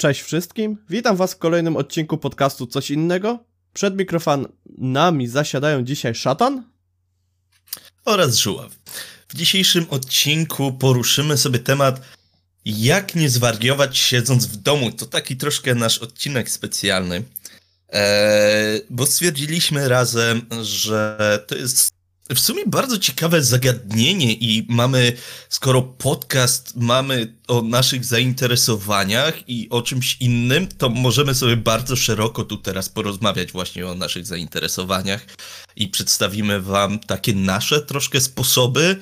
Cześć wszystkim, witam was w kolejnym odcinku podcastu Coś Innego. Przed mikrofonami zasiadają dzisiaj Szatan oraz Żuław. W dzisiejszym odcinku poruszymy sobie temat jak nie zwariować siedząc w domu. To taki troszkę nasz odcinek specjalny, eee, bo stwierdziliśmy razem, że to jest w sumie bardzo ciekawe zagadnienie i mamy, skoro podcast mamy o naszych zainteresowaniach i o czymś innym, to możemy sobie bardzo szeroko tu teraz porozmawiać właśnie o naszych zainteresowaniach i przedstawimy wam takie nasze troszkę sposoby,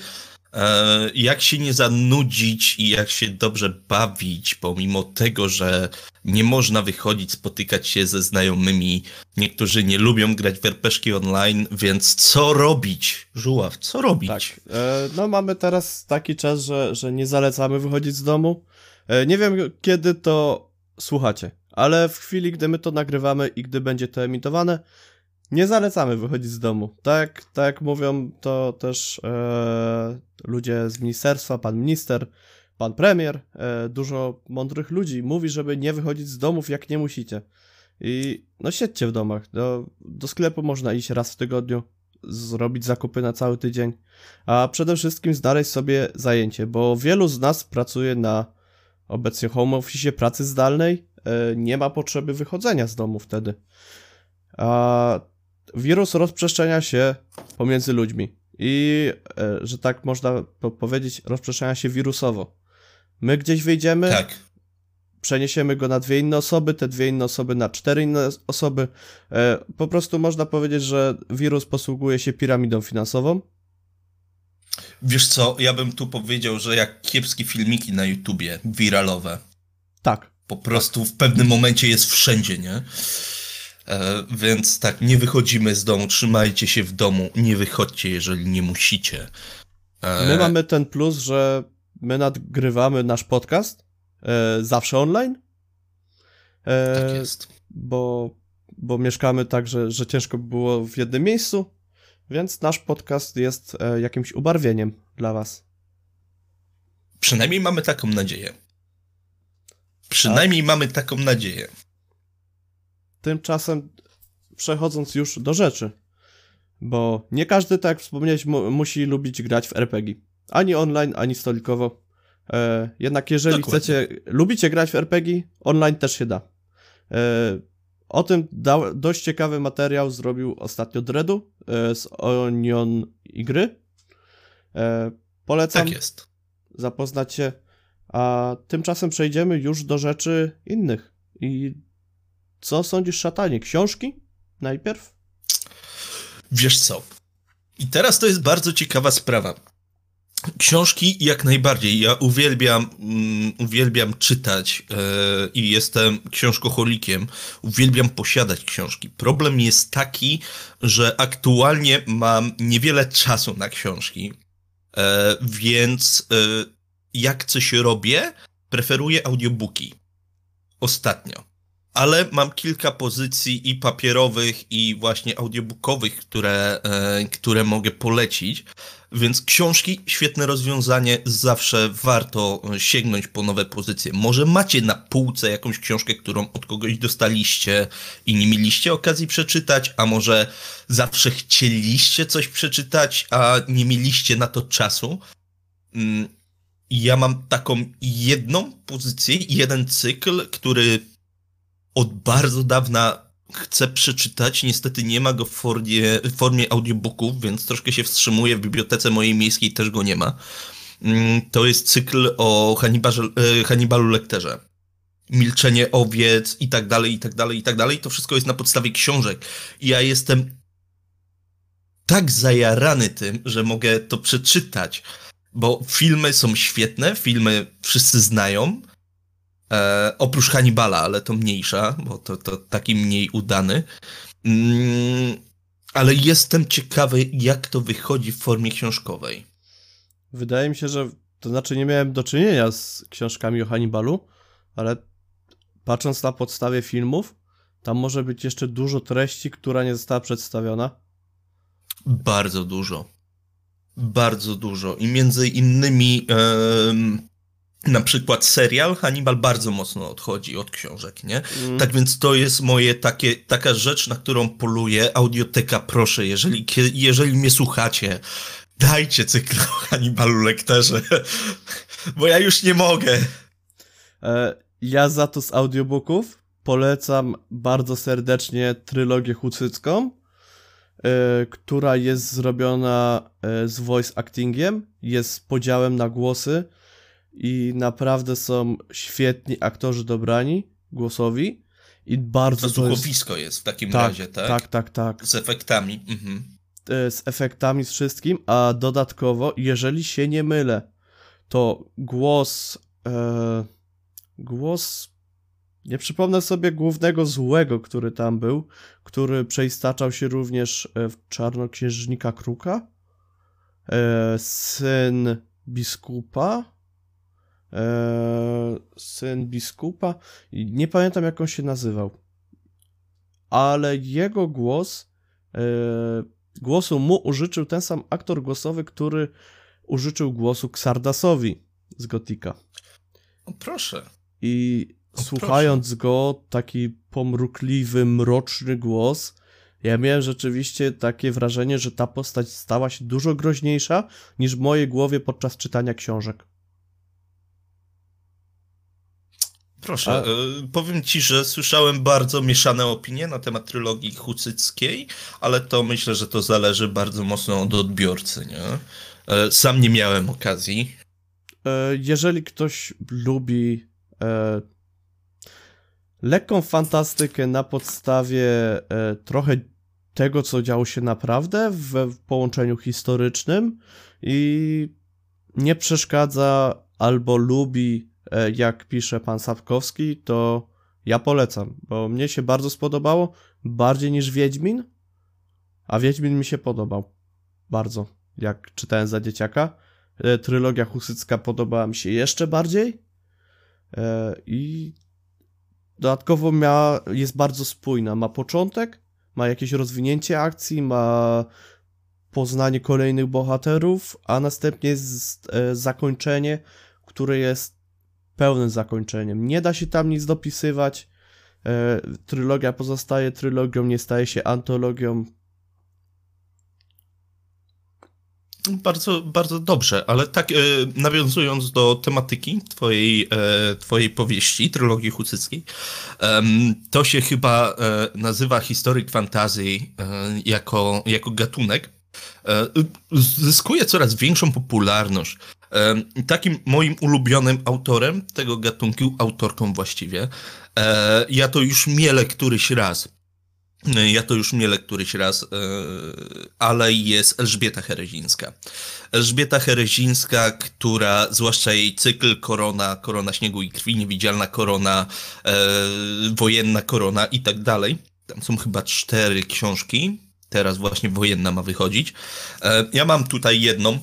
jak się nie zanudzić i jak się dobrze bawić, pomimo tego, że nie można wychodzić, spotykać się ze znajomymi. Niektórzy nie lubią grać w RPG online, więc co robić? Żuław, co robić? Tak, e, no mamy teraz taki czas, że, że nie zalecamy wychodzić z domu. E, nie wiem kiedy to słuchacie, ale w chwili, gdy my to nagrywamy i gdy będzie to emitowane, nie zalecamy wychodzić z domu. Tak, tak mówią to też e, ludzie z ministerstwa, pan minister, pan premier, e, dużo mądrych ludzi mówi, żeby nie wychodzić z domów jak nie musicie. I no siedźcie w domach. Do, do sklepu można iść raz w tygodniu, zrobić zakupy na cały tydzień, a przede wszystkim znaleźć sobie zajęcie, bo wielu z nas pracuje na obecnie home office pracy zdalnej, e, nie ma potrzeby wychodzenia z domu wtedy. A wirus rozprzestrzenia się pomiędzy ludźmi i, e, że tak można powiedzieć, rozprzestrzenia się wirusowo. My gdzieś wyjdziemy, tak. przeniesiemy go na dwie inne osoby, te dwie inne osoby na cztery inne osoby. E, po prostu można powiedzieć, że wirus posługuje się piramidą finansową. Wiesz co, ja bym tu powiedział, że jak kiepskie filmiki na YouTubie, wiralowe. Tak. Po prostu w pewnym momencie jest wszędzie, nie? E, więc tak, nie wychodzimy z domu, trzymajcie się w domu, nie wychodźcie, jeżeli nie musicie. E, my mamy ten plus, że my nadgrywamy nasz podcast e, zawsze online. tak jest. Bo, bo mieszkamy tak, że, że ciężko było w jednym miejscu, więc nasz podcast jest jakimś ubarwieniem dla was. Przynajmniej mamy taką nadzieję. Przynajmniej tak? mamy taką nadzieję. Tymczasem przechodząc już do rzeczy, bo nie każdy, tak jak wspomniałeś, mu musi lubić grać w RPG. Ani online, ani stolikowo. E, jednak jeżeli Dokładnie. chcecie, lubicie grać w RPG, online też się da. E, o tym da, dość ciekawy materiał zrobił ostatnio Dreadu e, z Onion i gry. E, polecam. Tak jest. Zapoznać się. A tymczasem przejdziemy już do rzeczy innych. I co sądzisz, szatanie? Książki najpierw? Wiesz co? I teraz to jest bardzo ciekawa sprawa. Książki jak najbardziej. Ja uwielbiam, um, uwielbiam czytać yy, i jestem książkoholikiem. Uwielbiam posiadać książki. Problem jest taki, że aktualnie mam niewiele czasu na książki, yy, więc yy, jak coś robię, preferuję audiobooki. Ostatnio ale mam kilka pozycji i papierowych, i właśnie audiobookowych, które, e, które mogę polecić. Więc książki, świetne rozwiązanie, zawsze warto sięgnąć po nowe pozycje. Może macie na półce jakąś książkę, którą od kogoś dostaliście i nie mieliście okazji przeczytać, a może zawsze chcieliście coś przeczytać, a nie mieliście na to czasu. Mm, ja mam taką jedną pozycję, jeden cykl, który od bardzo dawna chcę przeczytać. Niestety nie ma go w formie, w formie audiobooków, więc troszkę się wstrzymuję. W bibliotece mojej miejskiej też go nie ma. Mm, to jest cykl o Hannibalze, Hannibalu Lekterze. Milczenie owiec i tak dalej, i tak dalej, i tak dalej. To wszystko jest na podstawie książek. Ja jestem tak zajarany tym, że mogę to przeczytać, bo filmy są świetne, filmy wszyscy znają, E, oprócz Hannibala, ale to mniejsza, bo to, to taki mniej udany. Mm, ale jestem ciekawy, jak to wychodzi w formie książkowej. Wydaje mi się, że to znaczy nie miałem do czynienia z książkami o Hannibalu, ale patrząc na podstawie filmów, tam może być jeszcze dużo treści, która nie została przedstawiona. Bardzo dużo. Bardzo dużo. I między innymi na przykład serial Hannibal bardzo mocno odchodzi od książek, nie? Mm. Tak więc to jest moje takie, taka rzecz, na którą poluję. Audioteka, proszę, jeżeli, jeżeli mnie słuchacie, dajcie cykl o Hannibalu lekterze, bo ja już nie mogę. E, ja za to z audiobooków polecam bardzo serdecznie trylogię hucycką, e, która jest zrobiona e, z voice actingiem, jest podziałem na głosy i naprawdę są świetni aktorzy dobrani głosowi i bardzo to słuchowisko jest... jest w takim tak, razie, tak? Tak, tak, tak. Z efektami. Mhm. E, z efektami, z wszystkim, a dodatkowo, jeżeli się nie mylę, to głos e, głos nie przypomnę sobie głównego złego, który tam był, który przeistaczał się również e, w czarnoksiężnika Kruka, e, syn biskupa, syn biskupa, nie pamiętam jak on się nazywał, ale jego głos, e, głosu mu użyczył ten sam aktor głosowy, który użyczył głosu Xardasowi z Gotika. O, proszę. I o, słuchając proszę. go, taki pomrukliwy, mroczny głos, ja miałem rzeczywiście takie wrażenie, że ta postać stała się dużo groźniejsza niż w mojej głowie podczas czytania książek. Proszę, A... y, powiem ci, że słyszałem bardzo mieszane opinie na temat trylogii hucyckiej, ale to myślę, że to zależy bardzo mocno od odbiorcy, nie? Y, sam nie miałem okazji. E, jeżeli ktoś lubi e, lekką fantastykę na podstawie e, trochę tego, co działo się naprawdę w, w połączeniu historycznym i nie przeszkadza albo lubi, e, jak pisze pan Sapkowski, to ja polecam, bo mnie się bardzo spodobało, bardziej niż Wiedźmin, a Wiedźmin mi się podobał bardzo, jak czytałem za dzieciaka. E, trylogia husycka podobała mi się jeszcze bardziej i Dodatkowo ma, jest bardzo spójna. Ma początek, ma jakieś rozwinięcie akcji, ma poznanie kolejnych bohaterów, a następnie jest e, zakończenie, które jest pełnym zakończeniem. Nie da się tam nic dopisywać. E, trylogia pozostaje trylogią, nie staje się antologią. Bardzo, bardzo dobrze, ale tak e, nawiązując do tematyki twojej, e, twojej powieści, trylogii hucyckiej, to się chyba e, nazywa historyk fantasy e, jako, jako gatunek. E, zyskuje coraz większą popularność. Takim moim ulubionym autorem tego gatunku, autorką właściwie, ja to już miele któryś raz ja to już miele któryś raz, e, ale jest Elżbieta Herezińska. Elżbieta Herezińska, która, zwłaszcza jej cykl Korona, Korona Śniegu i Krwi, Niewidzialna Korona, e, Wojenna Korona i tak dalej. Tam są chyba cztery książki. Teraz właśnie Wojenna ma wychodzić. E, ja mam tutaj jedną,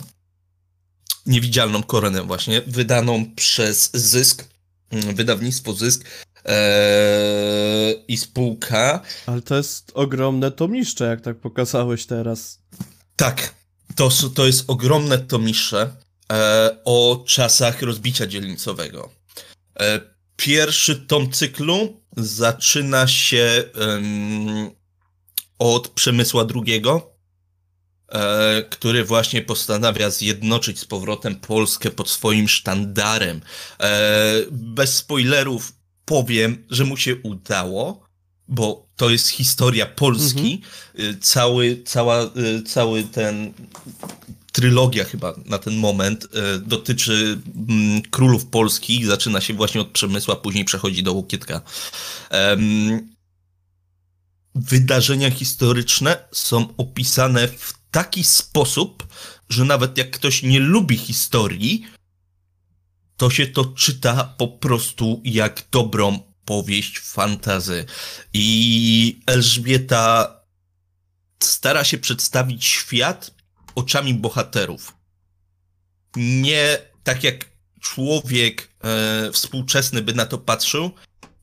Niewidzialną Koronę właśnie, wydaną przez Zysk, mm, wydawnictwo Zysk Eee, i spółka. Ale to jest ogromne tomiszcze, jak tak pokazałeś teraz. Tak, to, to jest ogromne tomisze e, o czasach rozbicia dzielnicowego. E, pierwszy tom cyklu zaczyna się od Przemysła e, który właśnie postanawia zjednoczyć z powrotem Polskę pod swoim sztandarem. E, bez spoilerów, powiem, że mu się udało, bo to jest historia Polski. Mhm. Cały, cała, cały ten trylogia chyba na ten moment dotyczy mm, królów Polski. Zaczyna się właśnie od Przemysła, później przechodzi do Łokietka. Wydarzenia historyczne są opisane w taki sposób, że nawet jak ktoś nie lubi historii, to się to czyta po prostu jak dobrą powieść fantazy. I Elżbieta stara się przedstawić świat oczami bohaterów. Nie tak jak człowiek e, współczesny by na to patrzył,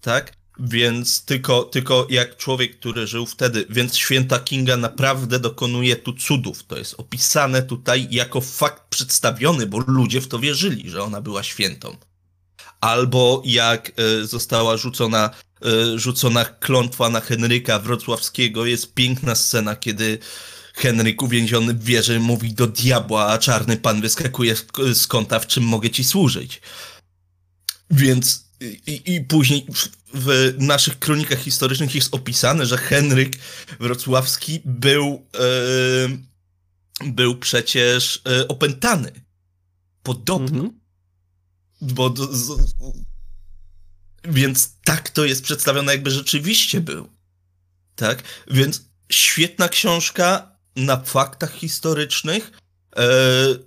tak? Więc tylko, tylko jak człowiek, który żył wtedy, więc święta Kinga naprawdę dokonuje tu cudów. To jest opisane tutaj jako fakt przedstawiony, bo ludzie w to wierzyli, że ona była świętą. albo jak e, została rzucona, e, rzucona klątwa na Henryka Wrocławskiego. Jest piękna scena, kiedy Henryk uwięziony w wieży mówi do diabła, a czarny pan wyskakuje z kąta, w czym mogę ci służyć. Więc i, i później w, naszych kronikach historycznych jest opisane, że Henryk Wrocławski był, e, był przecież e, opętany. Podobno. Mm -hmm. Bo do, z, więc tak to jest przedstawione, jakby rzeczywiście był. Tak? Więc świetna książka na faktach historycznych,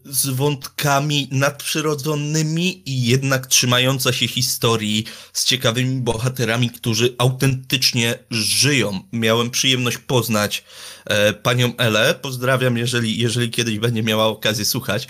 z wątkami nadprzyrodzonymi i jednak trzymająca się historii z ciekawymi bohaterami, którzy autentycznie żyją. Miałem przyjemność poznać e, panią Elę. Pozdrawiam, jeżeli, jeżeli kiedyś będzie miała okazję słuchać.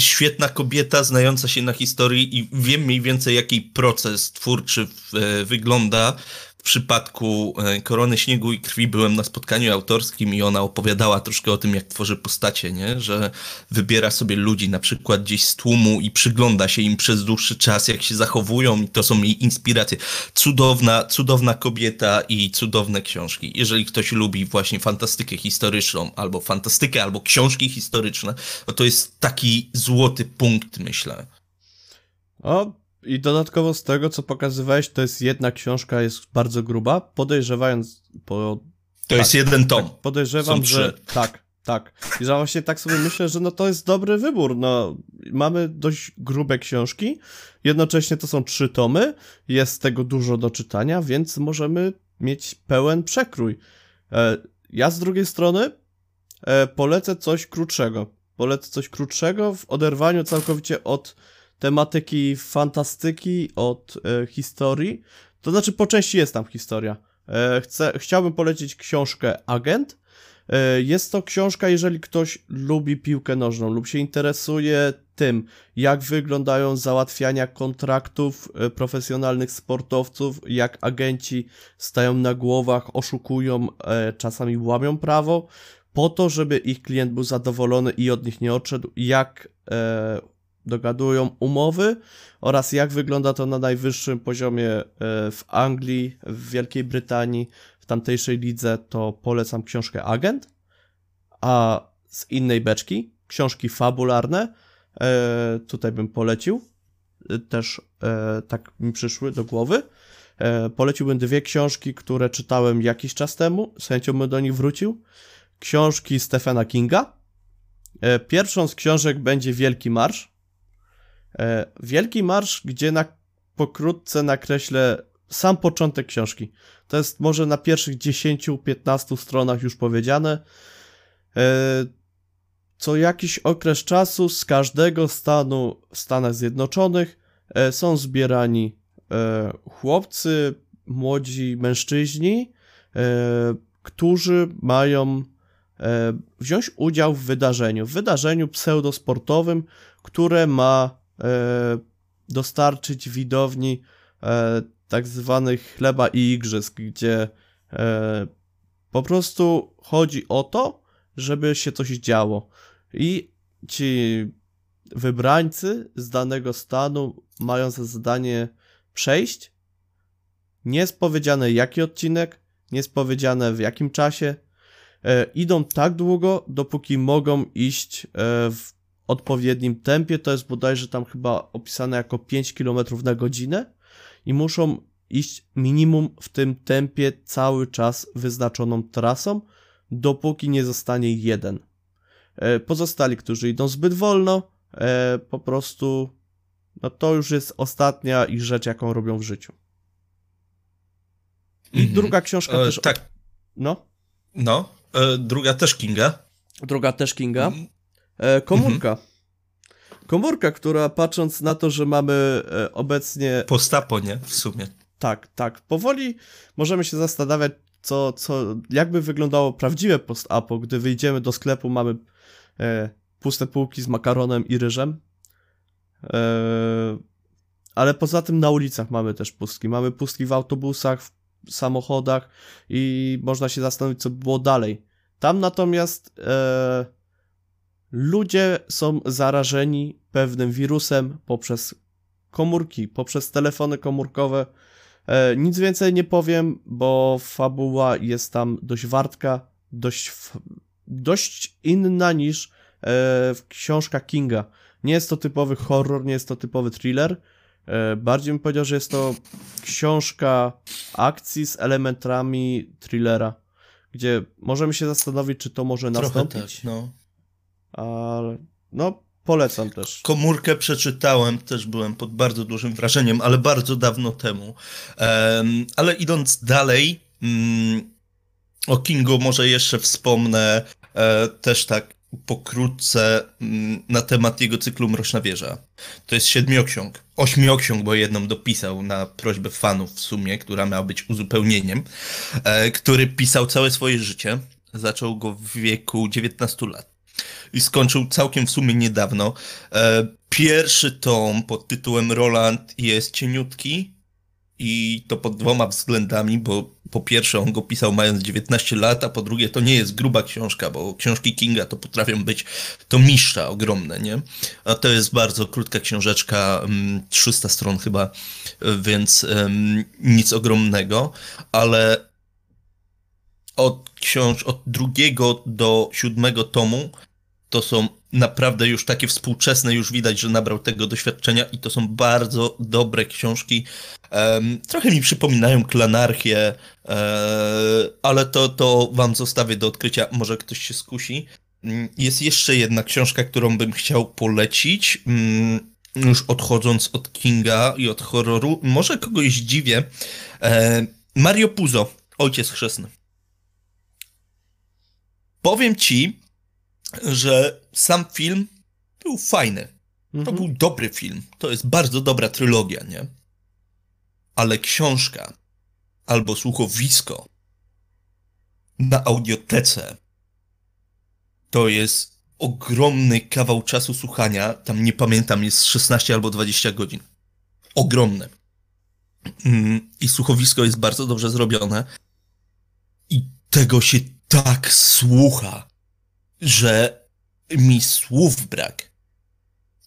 świetna kobieta, znająca się na historii i wiem mniej więcej, jaki proces twórczy w, e, wygląda w przypadku e, Korony Śniegu i Krwi byłem na spotkaniu autorskim i ona opowiadała troszkę o tym, jak tworzy postacie, nie? że wybiera sobie ludzi na przykład gdzieś z tłumu i przygląda się im przez dłuższy czas, jak się zachowują i to są jej inspiracje. Cudowna, cudowna kobieta i cudowne książki. Jeżeli ktoś lubi właśnie fantastykę historyczną, albo fantastykę, albo książki historyczne, to to jest taki złoty punkt, myślę. O, i dodatkowo z tego, co pokazywałeś, to jest jedna książka, jest bardzo gruba, podejrzewając po... To tak, jest jeden tom. Tak, podejrzewam, że tak, tak. I że właśnie tak sobie myślę, że no to jest dobry wybór. No, mamy dość grube książki, jednocześnie to są trzy tomy, jest tego dużo do czytania, więc możemy mieć pełen przekrój. E, ja z drugiej strony e, polecę coś krótszego. Polecę coś krótszego w oderwaniu całkowicie od tematyki fantastyki, od e, historii. To znaczy, po części jest tam historia. E, chcę, chciałbym polecić książkę Agent. E, jest to książka, jeżeli ktoś lubi piłkę nożną lub się interesuje tym, jak wyglądają załatwiania kontraktów e, profesjonalnych sportowców, jak agenci stają na głowach, oszukują, e, czasami łamią prawo, po to, żeby ich klient był zadowolony i od nich nie odszedł, jak e, dogadują umowy oraz jak wygląda to na najwyższym poziomie e, w Anglii, w Wielkiej Brytanii, w tamtejszej lidze, to polecam książkę Agent, a z innej beczki książki fabularne e, tutaj bym polecił, e, też tak mi przyszły do głowy. Poleciłbym dwie książki, które czytałem jakiś czas temu, z chęcią bym do nich wrócił. Książki Stephena Kinga. Pierwszą z książek będzie Wielki Marsz Wielki Marsz, gdzie na pokrótce nakreślę sam początek książki. To jest może na pierwszych 10-15 stronach już powiedziane. E, co jakiś okres czasu z każdego stanu w Stanach Zjednoczonych e, są zbierani chłopcy, młodzi mężczyźni, którzy mają wziąć udział w wydarzeniu, w wydarzeniu pseudosportowym, które ma E, dostarczyć widowni e, tak zwanych chleba i igrzysk, gdzie e, po prostu chodzi o to, żeby się coś działo. I ci wybrańcy z danego stanu mają za zadanie przejść. Nie jest powiedziane jaki odcinek, nie jest powiedziane w jakim czasie. idą tak długo, dopóki mogą iść w odpowiednim tempie, to jest bodajże tam chyba opisane jako 5 km na godzinę i muszą iść minimum w tym tempie cały czas wyznaczoną trasą, dopóki nie zostanie jeden. E, pozostali, którzy idą zbyt wolno, e, po prostu no to już jest ostatnia ich rzecz, jaką robią w życiu. I mhm. druga książka e, też. Tak. No. No. E, druga też Kinga. Druga też Kinga. E, komórka. Mhm. Komórka, która patrząc na to, że mamy e, obecnie. Postapo, nie? W sumie. Tak, tak. Powoli możemy się zastanawiać, co, co, jakby wyglądało prawdziwe post-apo, gdy wyjdziemy do sklepu, mamy e, puste półki z makaronem i ryżem. E, ale poza tym na ulicach mamy też pustki. Mamy pustki w autobusach, w samochodach i można się zastanowić, co było dalej. Tam natomiast e, ludzie są zarażeni pewnym wirusem poprzez komórki, poprzez telefony komórkowe. E, nic więcej nie powiem, bo fabuła jest tam dość wartka, dość, dość inna niż e, książka Kinga. Nie jest to typowy horror, nie jest to typowy thriller. E, bardziej bym powiedział, że jest to książka akcji z elementami thrillera, gdzie możemy się zastanowić, czy to może Trochę nastąpić. Tak, no. Ale no, polecam też. Komórkę przeczytałem, też byłem pod bardzo dużym wrażeniem, ale bardzo dawno temu. Um, ale idąc dalej, um, o Kingu może jeszcze wspomnę e, też tak pokrótce um, na temat jego cyklu Mroczna Wieża. To jest siedmioksiąg, ośmioksiąg, bo jedną dopisał na prośbę fanów w sumie, która miała być uzupełnieniem, e, który pisał całe swoje życie. Zaczął go w wieku 19 lat i skończył całkiem w sumie niedawno. E, pierwszy tom pod tytułem Roland jest cieniutki i to pod dwoma względami, bo po pierwsze on go pisał mając 19 lat, a po drugie to nie jest gruba książka, bo książki Kinga to potrafią być to mistrza ogromne, nie? A to jest bardzo krótka książeczka, 300 mm, stron chyba, więc um, nic ogromnego, ale od książ od drugiego do siódmego tomu to są naprawdę już takie współczesne, już widać, że nabrał tego doświadczenia i to są bardzo dobre książki. Um, trochę mi przypominają klanarchię, um, ale to, to wam zostawię do odkrycia, może ktoś się skusi. Mm, jest jeszcze jedna książka, którą bym chciał polecić, um, już odchodząc od Kinga i od horroru. Może kogoś dziwię. Mario Puzo, Ojciec Chrzestny. Powiem ci, że sam film był fajny. Mhm. To był dobry film. To jest bardzo dobra trylogia, nie? Ale książka albo słuchowisko na audiotece to jest ogromny kawał czasu słuchania. Tam nie pamiętam, jest 16 albo 20 godzin. Ogromne. Mm, I słuchowisko jest bardzo dobrze zrobione. I tego się tak słucha że mi słów brak.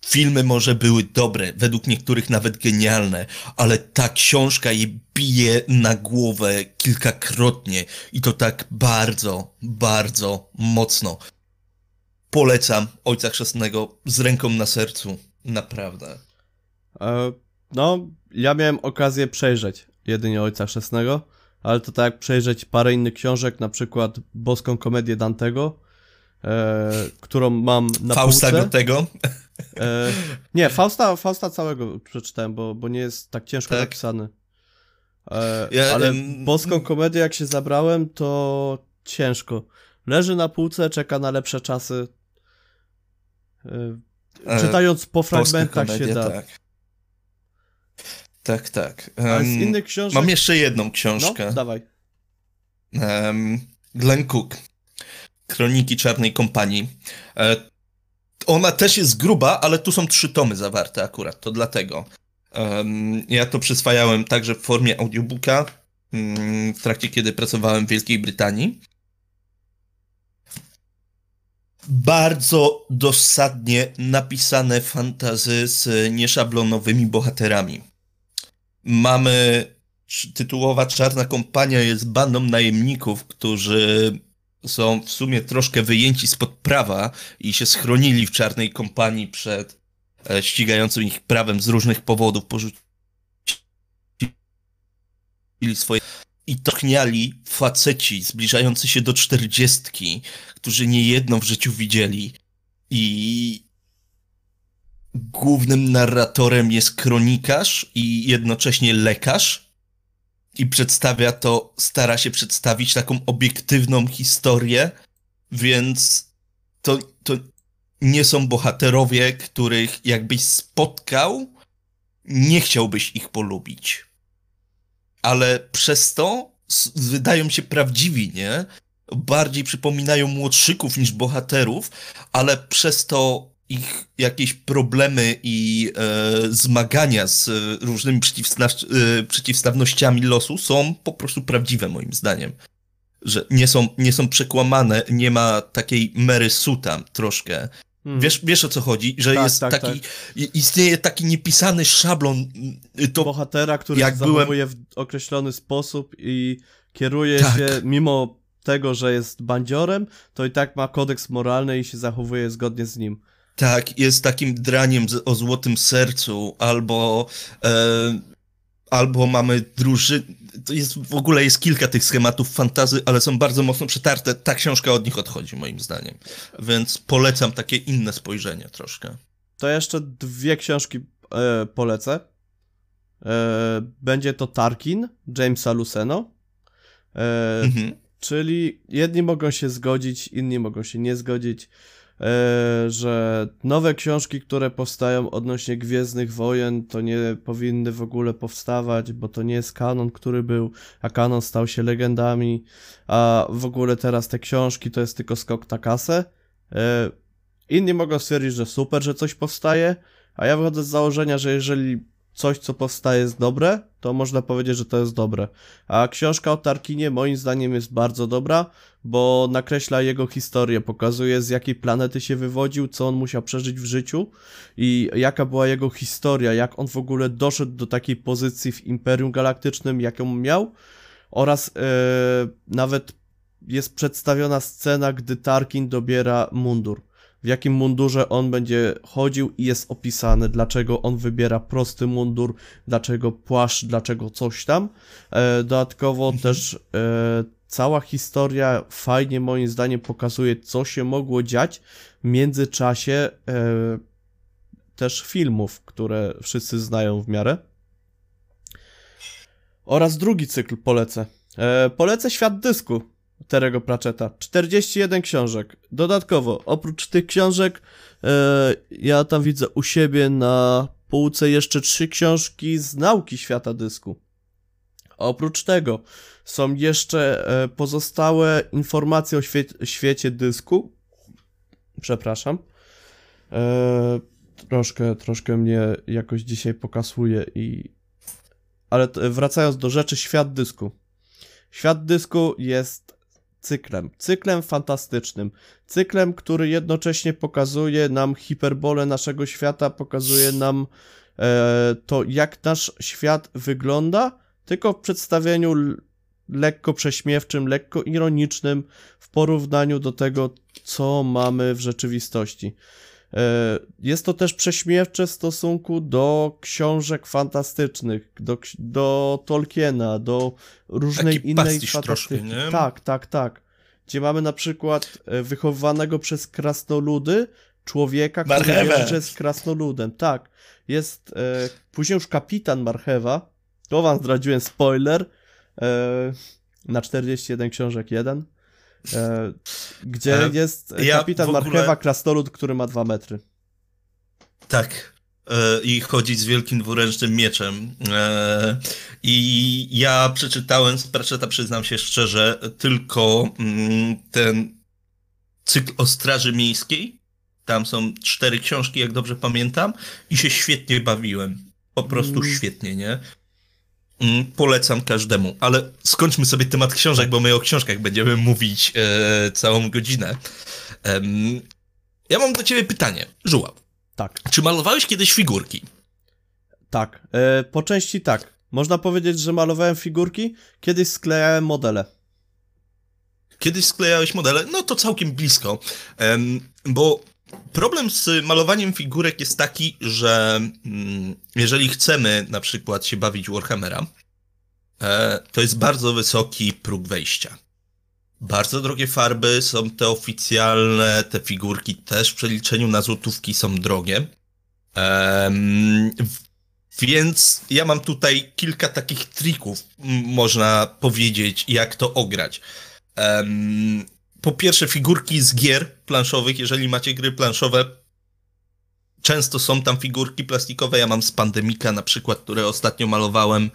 Filmy może były dobre, według niektórych nawet genialne, ale ta książka je bije na głowę kilkakrotnie i to tak bardzo, bardzo mocno. Polecam Ojca Chrzestnego z ręką na sercu, naprawdę. E, no, ja miałem okazję przejrzeć jedynie Ojca Chrzestnego, ale to tak jak przejrzeć parę innych książek, na przykład Boską Komedię Dantego, e, którą mam na Fausta półce. tego? E, nie, Fausta, Fausta całego przeczytałem, bo, bo nie jest tak ciężko tak. napisany. E, ja, ale um, boską komedię jak się zabrałem, to ciężko. Leży na półce, czeka na lepsze czasy. E, e czytając po fragmentach komedię, się da. Tak, tak. tak. Um, ale z innych książek... Mam jeszcze jedną książkę. No, dawaj. Um, Glenn Cook. Kroniki Czarnej Kompanii. E, ona też jest gruba, ale tu są trzy tomy zawarte akurat, to dlatego. Ja to przyswajałem także w formie audiobooka mm, w trakcie, kiedy pracowałem w Wielkiej Brytanii. Bardzo dosadnie napisane fantazy z nieszablonowymi bohaterami. Mamy tytułowa Czarna Kompania jest bandą najemników, którzy są w sumie troszkę wyjęci spod prawa i się schronili w czarnej kompanii przed e, ścigającym ich prawem z różnych powodów, porzucili swoje i tochniali faceci zbliżający się do czterdziestki, którzy niejedno w życiu widzieli. I głównym narratorem jest kronikarz i jednocześnie lekarz, i przedstawia to, stara się przedstawić taką obiektywną historię, więc to, to nie są bohaterowie, których jakbyś spotkał, nie chciałbyś ich polubić. Ale przez to wydają się prawdziwi, nie? Bardziej przypominają młodszyków niż bohaterów, ale przez to ich jakieś problemy i e, zmagania z różnymi e, przeciwstawnościami losu są po prostu prawdziwe moim zdaniem. Że nie są, nie są przekłamane, nie ma takiej Mary Sue tam troszkę, Hmm. Wiesz, wiesz o co chodzi? Że tak, jest tak, taki, tak. istnieje taki niepisany szablon y, to Bohatera, który jak zachowuje byłem... w określony sposób i kieruje tak. się, mimo tego, że jest bandziorem, to i tak ma kodeks moralny i się zachowuje zgodnie z nim. Tak, jest takim draniem o złotym sercu, albo e, albo mamy drużynę, to jest w ogóle jest kilka tych schematów fantazy, ale są bardzo mocno przetarte. Ta książka od nich odchodzi, moim zdaniem. Więc polecam takie inne spojrzenie troszkę. To jeszcze dwie książki e, polecę. E, będzie to Tarkin Jamesa Luceno. E, mhm. Czyli jedni mogą się zgodzić, inni mogą się nie zgodzić. E, że nowe książki, które powstają odnośnie Gwiezdnych Wojen, to nie powinny w ogóle powstawać, bo to nie jest kanon, który był, a kanon stał się legendami, a w ogóle teraz te książki to jest tylko skok na kasę. E, inni mogą stwierdzić, że super, że coś powstaje, a ja wychodzę z założenia, że jeżeli coś, co powstaje jest dobre, to można powiedzieć, że to jest dobre. A książka o Tarkinie moim zdaniem jest bardzo dobra, bo nakreśla jego historię, pokazuje z jakiej planety się wywodził, co on musiał przeżyć w życiu i jaka była jego historia, jak on w ogóle doszedł do takiej pozycji w Imperium Galaktycznym, jaką miał oraz yy, nawet jest przedstawiona scena, gdy Tarkin dobiera mundur w jakim mundurze on będzie chodził i jest opisane, dlaczego on wybiera prosty mundur, dlaczego płaszcz, dlaczego coś tam. E, dodatkowo mhm. też e, cała historia fajnie moim zdaniem pokazuje, co się mogło dziać w międzyczasie e, też filmów, które wszyscy znają w miarę. Oraz drugi cykl polecę. Polecę Świat Dysku Terego Pratchetta. 41 książek. Dodatkowo, oprócz tych książek, e, ja tam widzę u siebie na półce jeszcze trzy książki z nauki świata dysku. Oprócz tego są jeszcze e, pozostałe informacje o świe świecie dysku. Przepraszam. E, troszkę, troszkę mnie jakoś dzisiaj pokasuje i... Ale wracając do rzeczy, świat dysku. Świat dysku jest cyklem. Cyklem fantastycznym. Cyklem, który jednocześnie pokazuje nam hiperbolę naszego świata, pokazuje nam e, to, jak nasz świat wygląda, tylko w przedstawieniu lekko prześmiewczym, lekko ironicznym w porównaniu do tego, co mamy w rzeczywistości. E, jest to też prześmiewcze w stosunku do książek fantastycznych, do, do Tolkiena, do różnej Taki innej fantastyki. Troszkę, tak, tak, tak. Gdzie mamy na przykład e, wychowanego przez krasnoludy człowieka, Marchewę. który jeszcze jest krasnoludem. Tak, jest e, później już kapitan Marchewa. To wam zdradziłem spoiler. E, na 41 książek 1 gdzie e, jest ja kapitan ogóle... Marchewa, krasnolud, który ma dwa metry. Tak. E, I chodzi z wielkim dwuręcznym mieczem. E, I ja przeczytałem z Pratchetta, przyznam się szczerze, tylko mm, ten cykl o Straży Miejskiej. Tam są cztery książki, jak dobrze pamiętam, i się świetnie bawiłem. Po prostu mm. świetnie, nie? Mm, polecam każdemu, ale skończmy sobie temat książek, bo my o książkach będziemy mówić e, całą godzinę. Ja mam do ciebie pytanie, Żuła. Tak. Czy malowałeś kiedyś figurki? Tak, e, po części tak. Można powiedzieć, że malowałem figurki, kiedyś sklejałem modele. Kiedyś sklejałeś modele? No to całkiem blisko, bo Problem z malowaniem figurek jest taki, że mm, jeżeli chcemy na przykład się bawić Warhammera, e, to jest bardzo wysoki próg wejścia. Bardzo drogie farby są te oficjalne, te figurki też w przeliczeniu na złotówki są drogie. więc ja mam tutaj kilka takich trików, można powiedzieć, jak to ograć po pierwsze figurki z gier planszowych, jeżeli macie gry planszowe, często są tam figurki plastikowe. Ja mam z Pandemika na przykład, które ostatnio malowałem.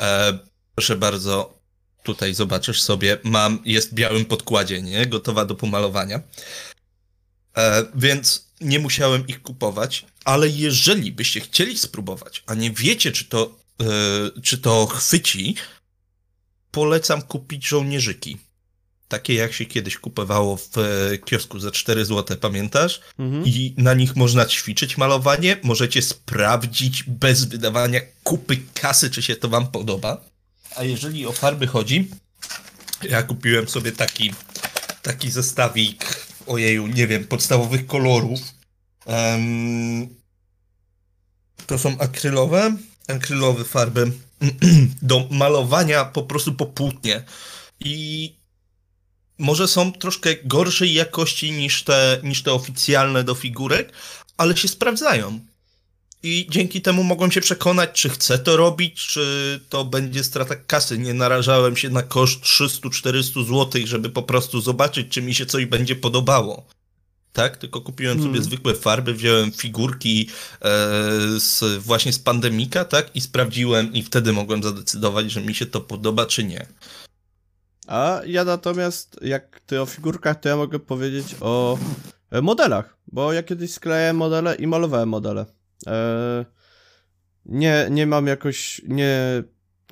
E, proszę bardzo, tutaj zobaczysz sobie, mam, jest w białym podkładzie, nie? Gotowa do pomalowania. E, więc nie musiałem ich kupować, ale jeżeli byście chcieli spróbować, a nie wiecie, czy to, e, czy to chwyci, polecam kupić żołnierzyki takie jak się kiedyś kupowało w e, kiosku za 4 zł, pamiętasz? Mhm. I na nich można ćwiczyć malowanie, możecie sprawdzić bez wydawania kupy kasy, czy się to wam podoba. A jeżeli o farby chodzi, ja kupiłem sobie taki, taki zestawik, ojeju, nie wiem, podstawowych kolorów. Um, to są akrylowe, akrylowe farby do malowania po prostu po płótnie. I może są troszkę gorszej jakości niż te, niż te oficjalne do figurek, ale się sprawdzają. I dzięki temu mogłem się przekonać, czy chcę to robić, czy to będzie strata kasy. Nie narażałem się na koszt 300-400 zł, żeby po prostu zobaczyć, czy mi się coś będzie podobało. Tak, tylko kupiłem hmm. sobie zwykłe farby, wziąłem figurki e, z, właśnie z pandemika, tak, i sprawdziłem, i wtedy mogłem zadecydować, że mi się to podoba, czy nie. A ja natomiast, jak ty o figurkach, to ja mogę powiedzieć o e, modelach, bo ja kiedyś sklejałem modele i malowałem modele. E, nie, nie mam jakoś, nie,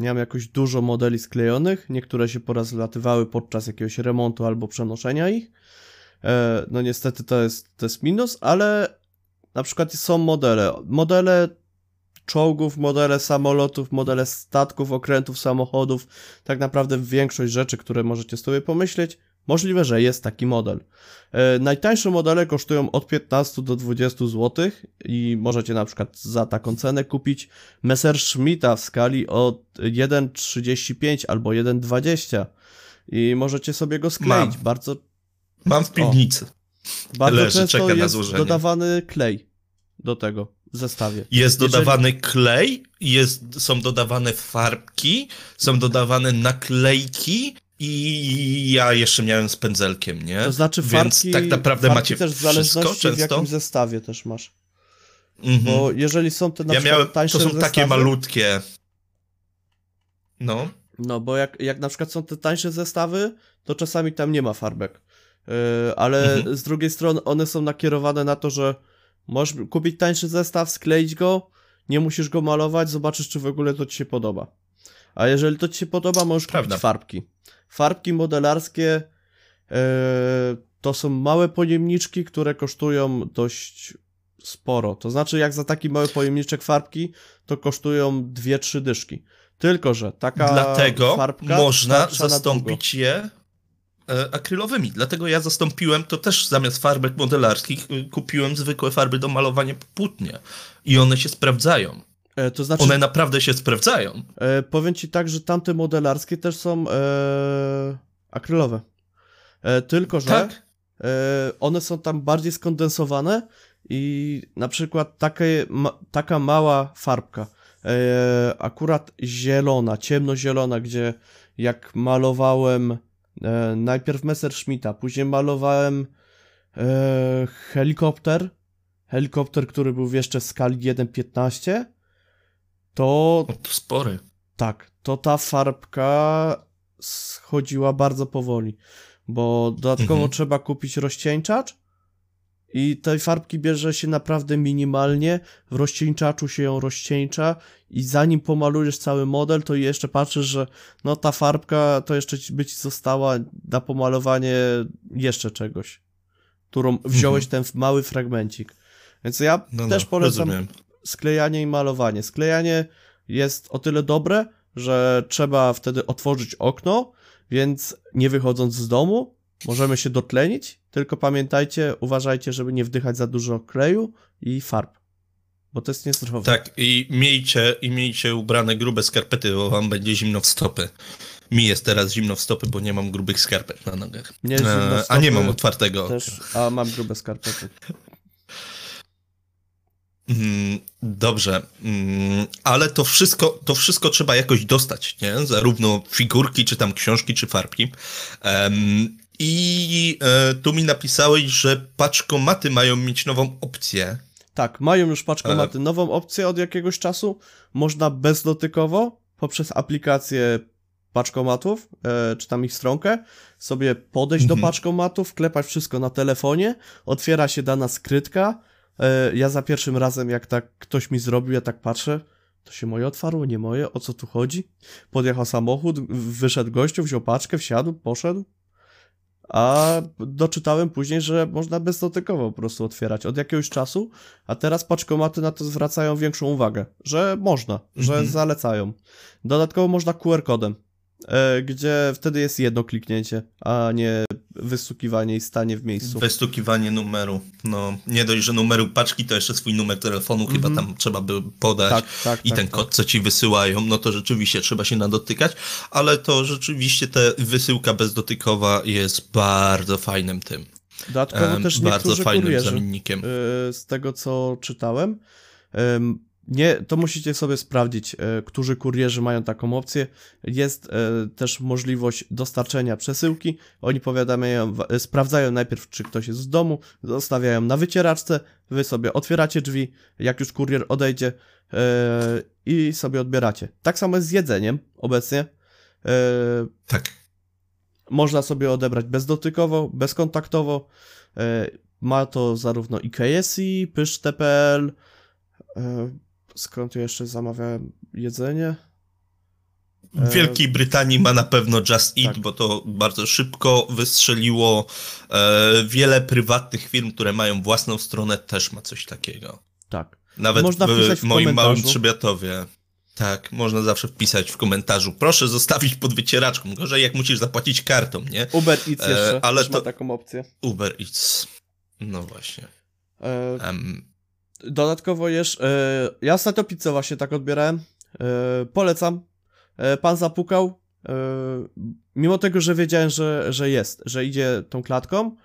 nie mam jakoś dużo modeli sklejonych, niektóre się porazlatywały podczas jakiegoś remontu albo przenoszenia ich. E, no niestety to jest, to jest minus, ale na przykład są modele. Modele czołgów, modele samolotów, modele statków, okrętów, samochodów, tak naprawdę większość rzeczy, które możecie sobie pomyśleć, możliwe, że jest taki model. E, najtańsze modele kosztują od 15 do 20 zł i możecie na przykład za taką cenę kupić Messerschmitta w skali od 1,35 albo 1,20 i możecie sobie go skleić. Mam. Bardzo Mam w piwnicy. O, bardzo Leży, często jest dodawany klej do tego zestawie. Jest Jeżeli... dodawany klej, jest, są dodawane farbki, są dodawane naklejki i ja jeszcze miałem z pędzelkiem, nie? To znaczy farbki, Więc tak naprawdę macie też w zależności wszystko, w jakim zestawie też masz. -hmm. Bo jeżeli są te na ja miałem, To są zestawy, takie malutkie. No. No, bo jak, jak na przykład są te tańsze zestawy, to czasami tam nie ma farbek. Yy, ale mhm. z drugiej strony one są nakierowane na to, że możesz kupić tańszy zestaw, skleić go, nie musisz go malować, zobaczysz, czy w ogóle to ci się podoba. A jeżeli to ci się podoba, możesz Prawda. kupić farbki. Farbki modelarskie yy, to są małe pojemniczki, które kosztują dość sporo. To znaczy, jak za taki mały pojemniczek farbki, to kosztują 2-3 dyszki. Tylko, że taka Dlatego farbka można zastąpić je akrylowymi. Dlatego ja zastąpiłem to też zamiast farbek modelarskich y, kupiłem zwykłe farby do malowania płótnie i one się sprawdzają. E, to znaczy, one naprawdę się sprawdzają. E, powiem ci tak, że tamte modelarskie też są e, akrylowe. E, tylko, że tak? e, one są tam bardziej skondensowane i na przykład takie, ma, taka mała farbka, e, akurat zielona, ciemnozielona, gdzie jak malowałem E, najpierw Messerschmitta, później malowałem e, helikopter. Helikopter, który był w jeszcze skali 1.15. To. To spory. Tak, to ta farbka schodziła bardzo powoli, bo dodatkowo mhm. trzeba kupić rozcieńczacz i tej farbki bierze się naprawdę minimalnie, w rozcieńczaczu się ją rozcieńcza i zanim pomalujesz cały model, to jeszcze patrzysz, że no ta farbka to jeszcze by ci została na pomalowanie jeszcze czegoś, którą wziąłeś mhm. ten mały fragmencik. Więc ja no, też no, polecam rozumiem. sklejanie i malowanie. Sklejanie jest o tyle dobre, że trzeba wtedy otworzyć okno, więc nie wychodząc z domu, możemy się dotlenić, tylko pamiętajcie, uważajcie, żeby nie wdychać za dużo kleju i farb, bo to jest niezdrowe. Tak, i miejcie, i miejcie ubrane grube skarpety, bo wam będzie zimno w stopy. Mi jest teraz zimno w stopy, bo nie mam grubych skarpet na nogach. Zimno w stopy, a nie mam otwartego. Też, a mam grube skarpety. Mm, dobrze, mm, ale to wszystko, to wszystko trzeba jakoś dostać, nie? Zarówno figurki, czy tam książki, czy farbki. Um, I e, tu mi napisałeś, że paczkomaty mają mieć nową opcję. Tak, mają już paczkomaty e... nową opcję od jakiegoś czasu. Można bezdotykowo poprzez aplikację paczkomatów, e, czy tam ich stronkę, sobie podejść mhm. do paczkomatów, klepać wszystko na telefonie, otwiera się dana skrytka, E, ja za pierwszym razem, jak tak ktoś mi zrobił, ja tak patrzę, to się moje otwarło, nie moje, o co tu chodzi? Podjechał samochód, wyszedł gościu, wziął paczkę, wsiadł, poszedł. A doczytałem później, że można bezdotykowo po prostu otwierać od jakiegoś czasu, a teraz paczkomaty na to zwracają większą uwagę, że można, że Mhm. zalecają. Dodatkowo można QR-kodem, gdzie wtedy jest jedno kliknięcie, a nie wystukiwanie i stanie w miejscu. Wystukiwanie numeru. No, nie dość, że numeru paczki, to jeszcze swój numer telefonu chyba tam trzeba by podać. Tak, tak, I tak, ten tak. kod, co ci wysyłają, no to rzeczywiście trzeba się nadotykać, ale to rzeczywiście ta wysyłka bezdotykowa jest bardzo fajnym tym. Dodatkowo em, też bardzo fajnym kurierzy, zamiennikiem. y, z tego co czytałem, em, nie, to musicie sobie sprawdzić, e, którzy kurierzy mają taką opcję. Jest e, też możliwość dostarczenia przesyłki. Oni powiadamiają, e, sprawdzają najpierw, czy ktoś jest w domu, zostawiają na wycieraczce, wy sobie otwieracie drzwi, jak już kurier odejdzie i sobie odbieracie. Tak samo jest z jedzeniem obecnie. Tak. można sobie odebrać bezdotykowo, bezkontaktowo. Ma to zarówno i KSI, pysz.pl. E, Skąd ja jeszcze zamawiałem jedzenie? W Wielkiej Brytanii ma na pewno Just Eat, tak. bo to bardzo szybko wystrzeliło. E, wiele prywatnych firm, które mają własną stronę, też ma coś takiego. Tak. Nawet Można w, w moim małym komentarzu. Trzebiatowie. Tak, można zawsze wpisać w komentarzu. Proszę zostawić pod wycieraczką. Gorzej jak musisz zapłacić kartą, nie? Uber Eats E, jeszcze ale też ma to- taką opcję. Uber Eats. No właśnie. E, Em, Dodatkowo jesz. E, ja ostatnio pizzę właśnie tak odbierałem. E, polecam. E, pan zapukał. E, mimo tego, że wiedziałem, że, że jest, że idzie tą klatką,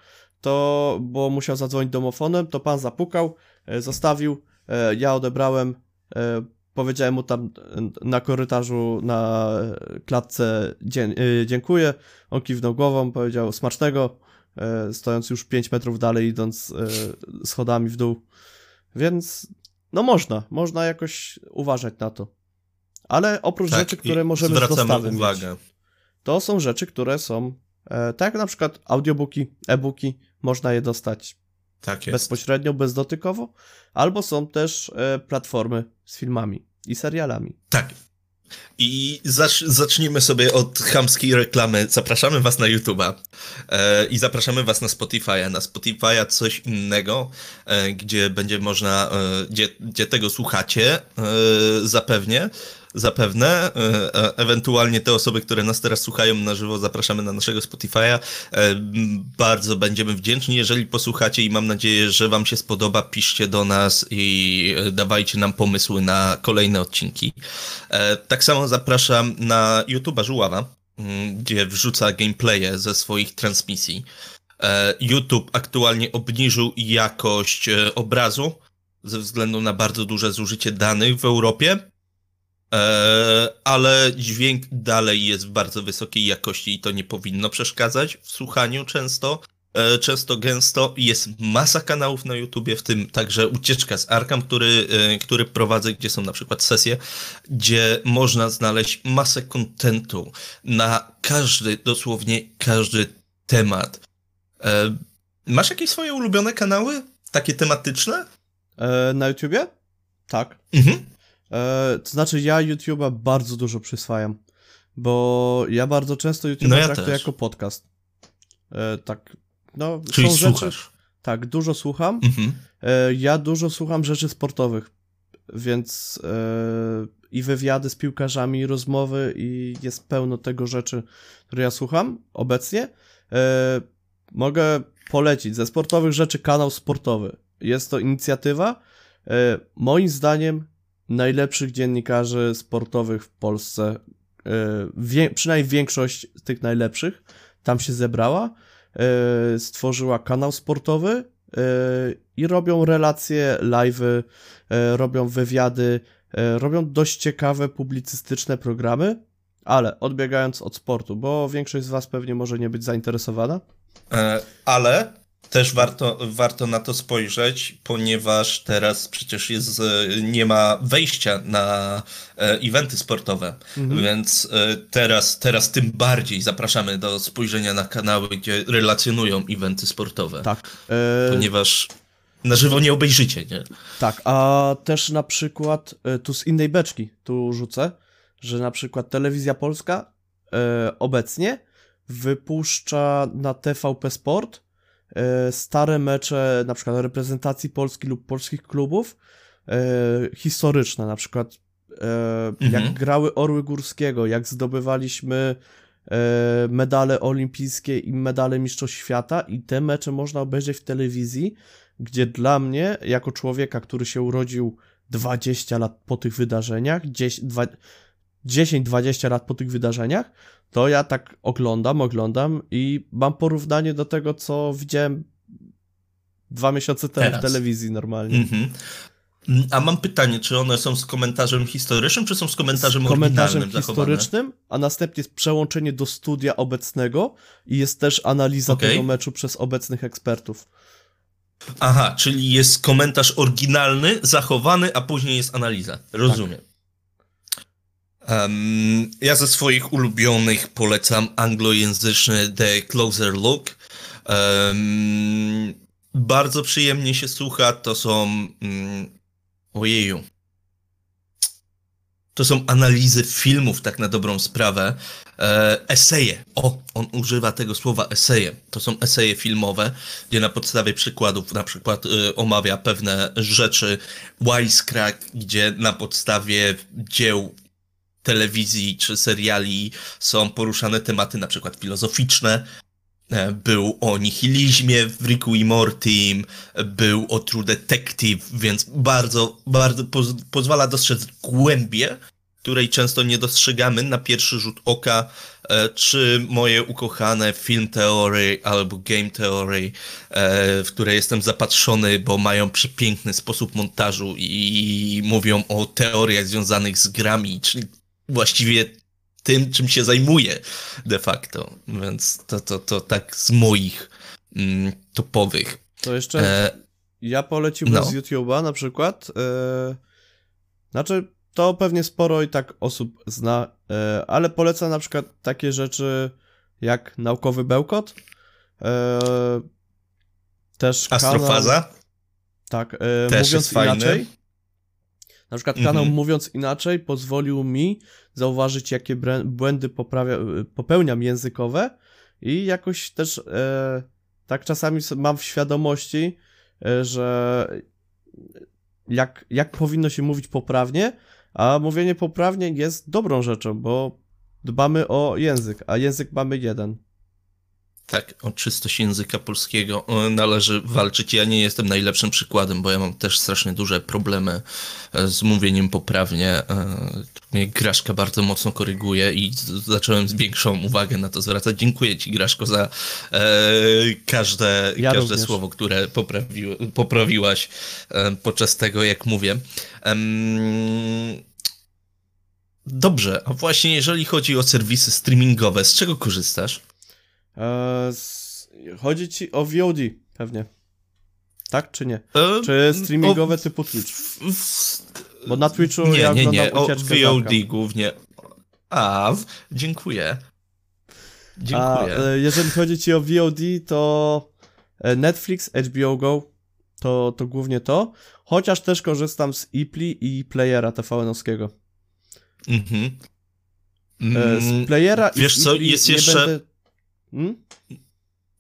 to bo musiał zadzwonić domofonem, to pan zapukał, zostawił. Ja odebrałem. Powiedziałem mu tam na korytarzu, na klatce dziękuję. On kiwnął głową, powiedział smacznego, stojąc już 5 metrów dalej, idąc schodami w dół. Więc no można, można jakoś uważać na to. Ale oprócz tak, rzeczy, które możemy z dostawy uwagę. mieć, to są rzeczy, które są e, tak jak na przykład audiobooki, e-booki, można je dostać Tak jest. bezpośrednio, bezdotykowo, albo są też e, platformy z filmami i serialami. Tak. I zacz, zacznijmy sobie od chamskiej reklamy. Zapraszamy was na YouTube'a e, i zapraszamy was na Spotify'a. Na Spotify'a coś innego, e, gdzie będzie można, e, gdzie, gdzie tego słuchacie, e, zapewnie, zapewne. E, e, ewentualnie te osoby, które nas teraz słuchają na żywo, zapraszamy na naszego Spotify'a. E, bardzo będziemy wdzięczni, jeżeli posłuchacie i mam nadzieję, że wam się spodoba. Piszcie do nas i dawajcie nam pomysły na kolejne odcinki. Tak samo zapraszam na YouTube'a Żuława, mm, gdzie wrzuca gameplaye ze swoich transmisji. YouTube aktualnie obniżył jakość obrazu ze względu na bardzo duże zużycie danych w Europie, ale dźwięk dalej jest w bardzo wysokiej jakości i to nie powinno przeszkadzać w słuchaniu często. E, Często gęsto jest masa kanałów na YouTubie, w tym także ucieczka z Arkam, który, e, który prowadzę, gdzie są na przykład sesje, gdzie można znaleźć masę kontentu na każdy, dosłownie każdy temat. E, Masz jakieś swoje ulubione kanały? Takie tematyczne? E, na YouTubie? Tak. Mhm. E, to znaczy ja YouTube'a bardzo dużo przyswajam, bo ja bardzo często YouTube'a No ja traktuję też. jako podcast. E, tak, no Czyli są rzeczy, słuchasz. tak, dużo słucham. Mhm. E, ja dużo słucham rzeczy sportowych, więc i wywiady z piłkarzami, i rozmowy i jest pełno tego rzeczy, które ja słucham obecnie. Mogę polecić ze sportowych rzeczy kanał sportowy. Jest to inicjatywa, moim zdaniem, najlepszych dziennikarzy sportowych w Polsce. E, wie, przynajmniej większość z tych najlepszych tam się zebrała. E, stworzyła kanał sportowy e, i robią relacje, live'y, e, robią wywiady, robią dość ciekawe publicystyczne programy, ale odbiegając od sportu, bo większość z Was pewnie może nie być zainteresowana. Ale też warto, warto na to spojrzeć, ponieważ teraz przecież jest, e, nie ma wejścia na e, eventy sportowe, Mhm. więc e, teraz, teraz tym bardziej zapraszamy do spojrzenia na kanały, gdzie relacjonują eventy sportowe, Tak. E, ponieważ na żywo nie obejrzycie, nie? Tak, a też na przykład tu z innej beczki tu rzucę, że na przykład Telewizja Polska e, obecnie wypuszcza na TVP Sport stare mecze na przykład reprezentacji Polski lub polskich klubów e, historyczne, na przykład e, mhm. jak grały Orły Górskiego, jak zdobywaliśmy e, medale olimpijskie i medale Mistrzostw Świata i te mecze można obejrzeć w telewizji, gdzie dla mnie, jako człowieka, który się urodził 20 lat po tych wydarzeniach, 10-20 lat po tych wydarzeniach, to ja tak oglądam, oglądam i mam porównanie do tego, co widziałem dwa miesiące temu Teraz. w telewizji normalnie. Mhm. A mam pytanie, czy one są z komentarzem historycznym, czy są z komentarzem z komentarzem historycznym, zachowane? a następnie jest przełączenie do studia obecnego i jest też analiza okay. tego meczu przez obecnych ekspertów. Aha, czyli jest komentarz oryginalny, zachowany, a później jest analiza. Rozumiem. Tak. Um, ja ze swoich ulubionych polecam anglojęzyczny The Closer Look. Um, bardzo przyjemnie się słucha. To są. Um, ojeju. To są analizy filmów, tak na dobrą sprawę. E, eseje. O, on używa tego słowa eseje. To są eseje filmowe, gdzie na podstawie przykładów na przykład y, omawia pewne rzeczy. Wisecrack, gdzie na podstawie dzieł telewizji czy seriali są poruszane tematy na przykład filozoficzne. E, był o nihilizmie w Ricku i Mortim, był o True Detective, więc bardzo, bardzo poz pozwala dostrzec głębię, której często nie dostrzegamy na pierwszy rzut oka, e, czy moje ukochane film teory albo game teory, e, w które jestem zapatrzony, bo mają przepiękny sposób montażu i mówią o teoriach związanych z grami, czyli właściwie tym, czym się zajmuję de facto. Więc to, to, to tak z moich mm, topowych. To jeszcze e, ja poleciłbym no. z YouTube'a na przykład. E, znaczy, to pewnie sporo i tak osób zna, e, ale polecam na przykład takie rzeczy jak naukowy bełkot. E, też Astrofaza? Kanał, tak, e, też mówiąc inaczej. Na przykład kanał mhm. Mówiąc Inaczej pozwolił mi zauważyć, jakie błędy poprawia, popełniam językowe i jakoś też e, tak czasami mam w świadomości, e, że jak, jak powinno się mówić poprawnie, a mówienie poprawnie jest dobrą rzeczą, bo dbamy o język, a język mamy jeden. Tak, o czystość języka polskiego należy walczyć. Ja nie jestem najlepszym przykładem, bo ja mam też strasznie duże problemy e, z mówieniem poprawnie. E, mnie Graszka bardzo mocno koryguje i zacząłem z większą uwagę na to zwracać. Dziękuję ci, Graszko, za e, każde, ja każde słowo, które poprawi, poprawiłaś e, podczas tego, jak mówię. Dobrze, a właśnie jeżeli chodzi o serwisy streamingowe, z czego korzystasz? Eee, chodzi ci o VOD pewnie. Tak czy nie? E, czy streamingowe o, typu Twitch? Bo na Twitchu nie, ja nie, nie, o VOD głównie. A, dziękuję. Dziękuję. A, e, jeżeli chodzi ci o VOD, to e, Netflix, HBO Go, to, to głównie to. Chociaż też korzystam z Ipli i playera TVN-owskiego. Mhm. Mm, z playera Wiesz i co, jest jeszcze... Będę Hmm?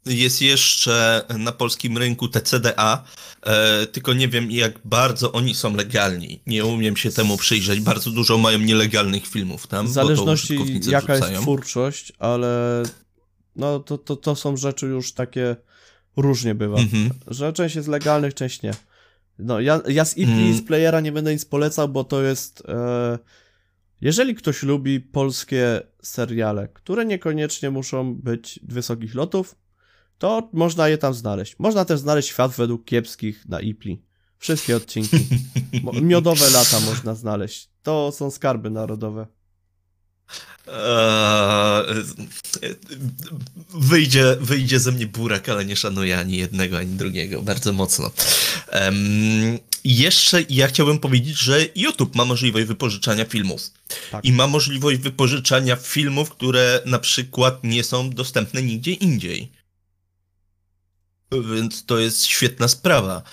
Jest jeszcze na polskim rynku TCDA, e, tylko nie wiem jak bardzo oni są legalni. Nie umiem się temu przyjrzeć. Bardzo dużo mają nielegalnych filmów tam. W zależności jaka wrzucają. jest twórczość, ale no to, to, to są rzeczy już takie różnie bywa. Mhm. Że część jest legalnych, część nie. No ja, ja z IP mm. z playera nie będę nic polecał, bo to jest... E, jeżeli ktoś lubi polskie seriale, które niekoniecznie muszą być wysokich lotów, to można je tam znaleźć. Można też znaleźć świat według kiepskich na Ipli. Wszystkie odcinki. Miodowe lata można znaleźć. To są skarby narodowe. Eee, wyjdzie, wyjdzie ze mnie burak, ale nie szanuję ani jednego, ani drugiego. Bardzo mocno. Um, jeszcze ja chciałbym powiedzieć, że YouTube ma możliwość wypożyczania filmów. Tak. I ma możliwość wypożyczania filmów, które na przykład nie są dostępne nigdzie indziej. Więc to jest świetna sprawa.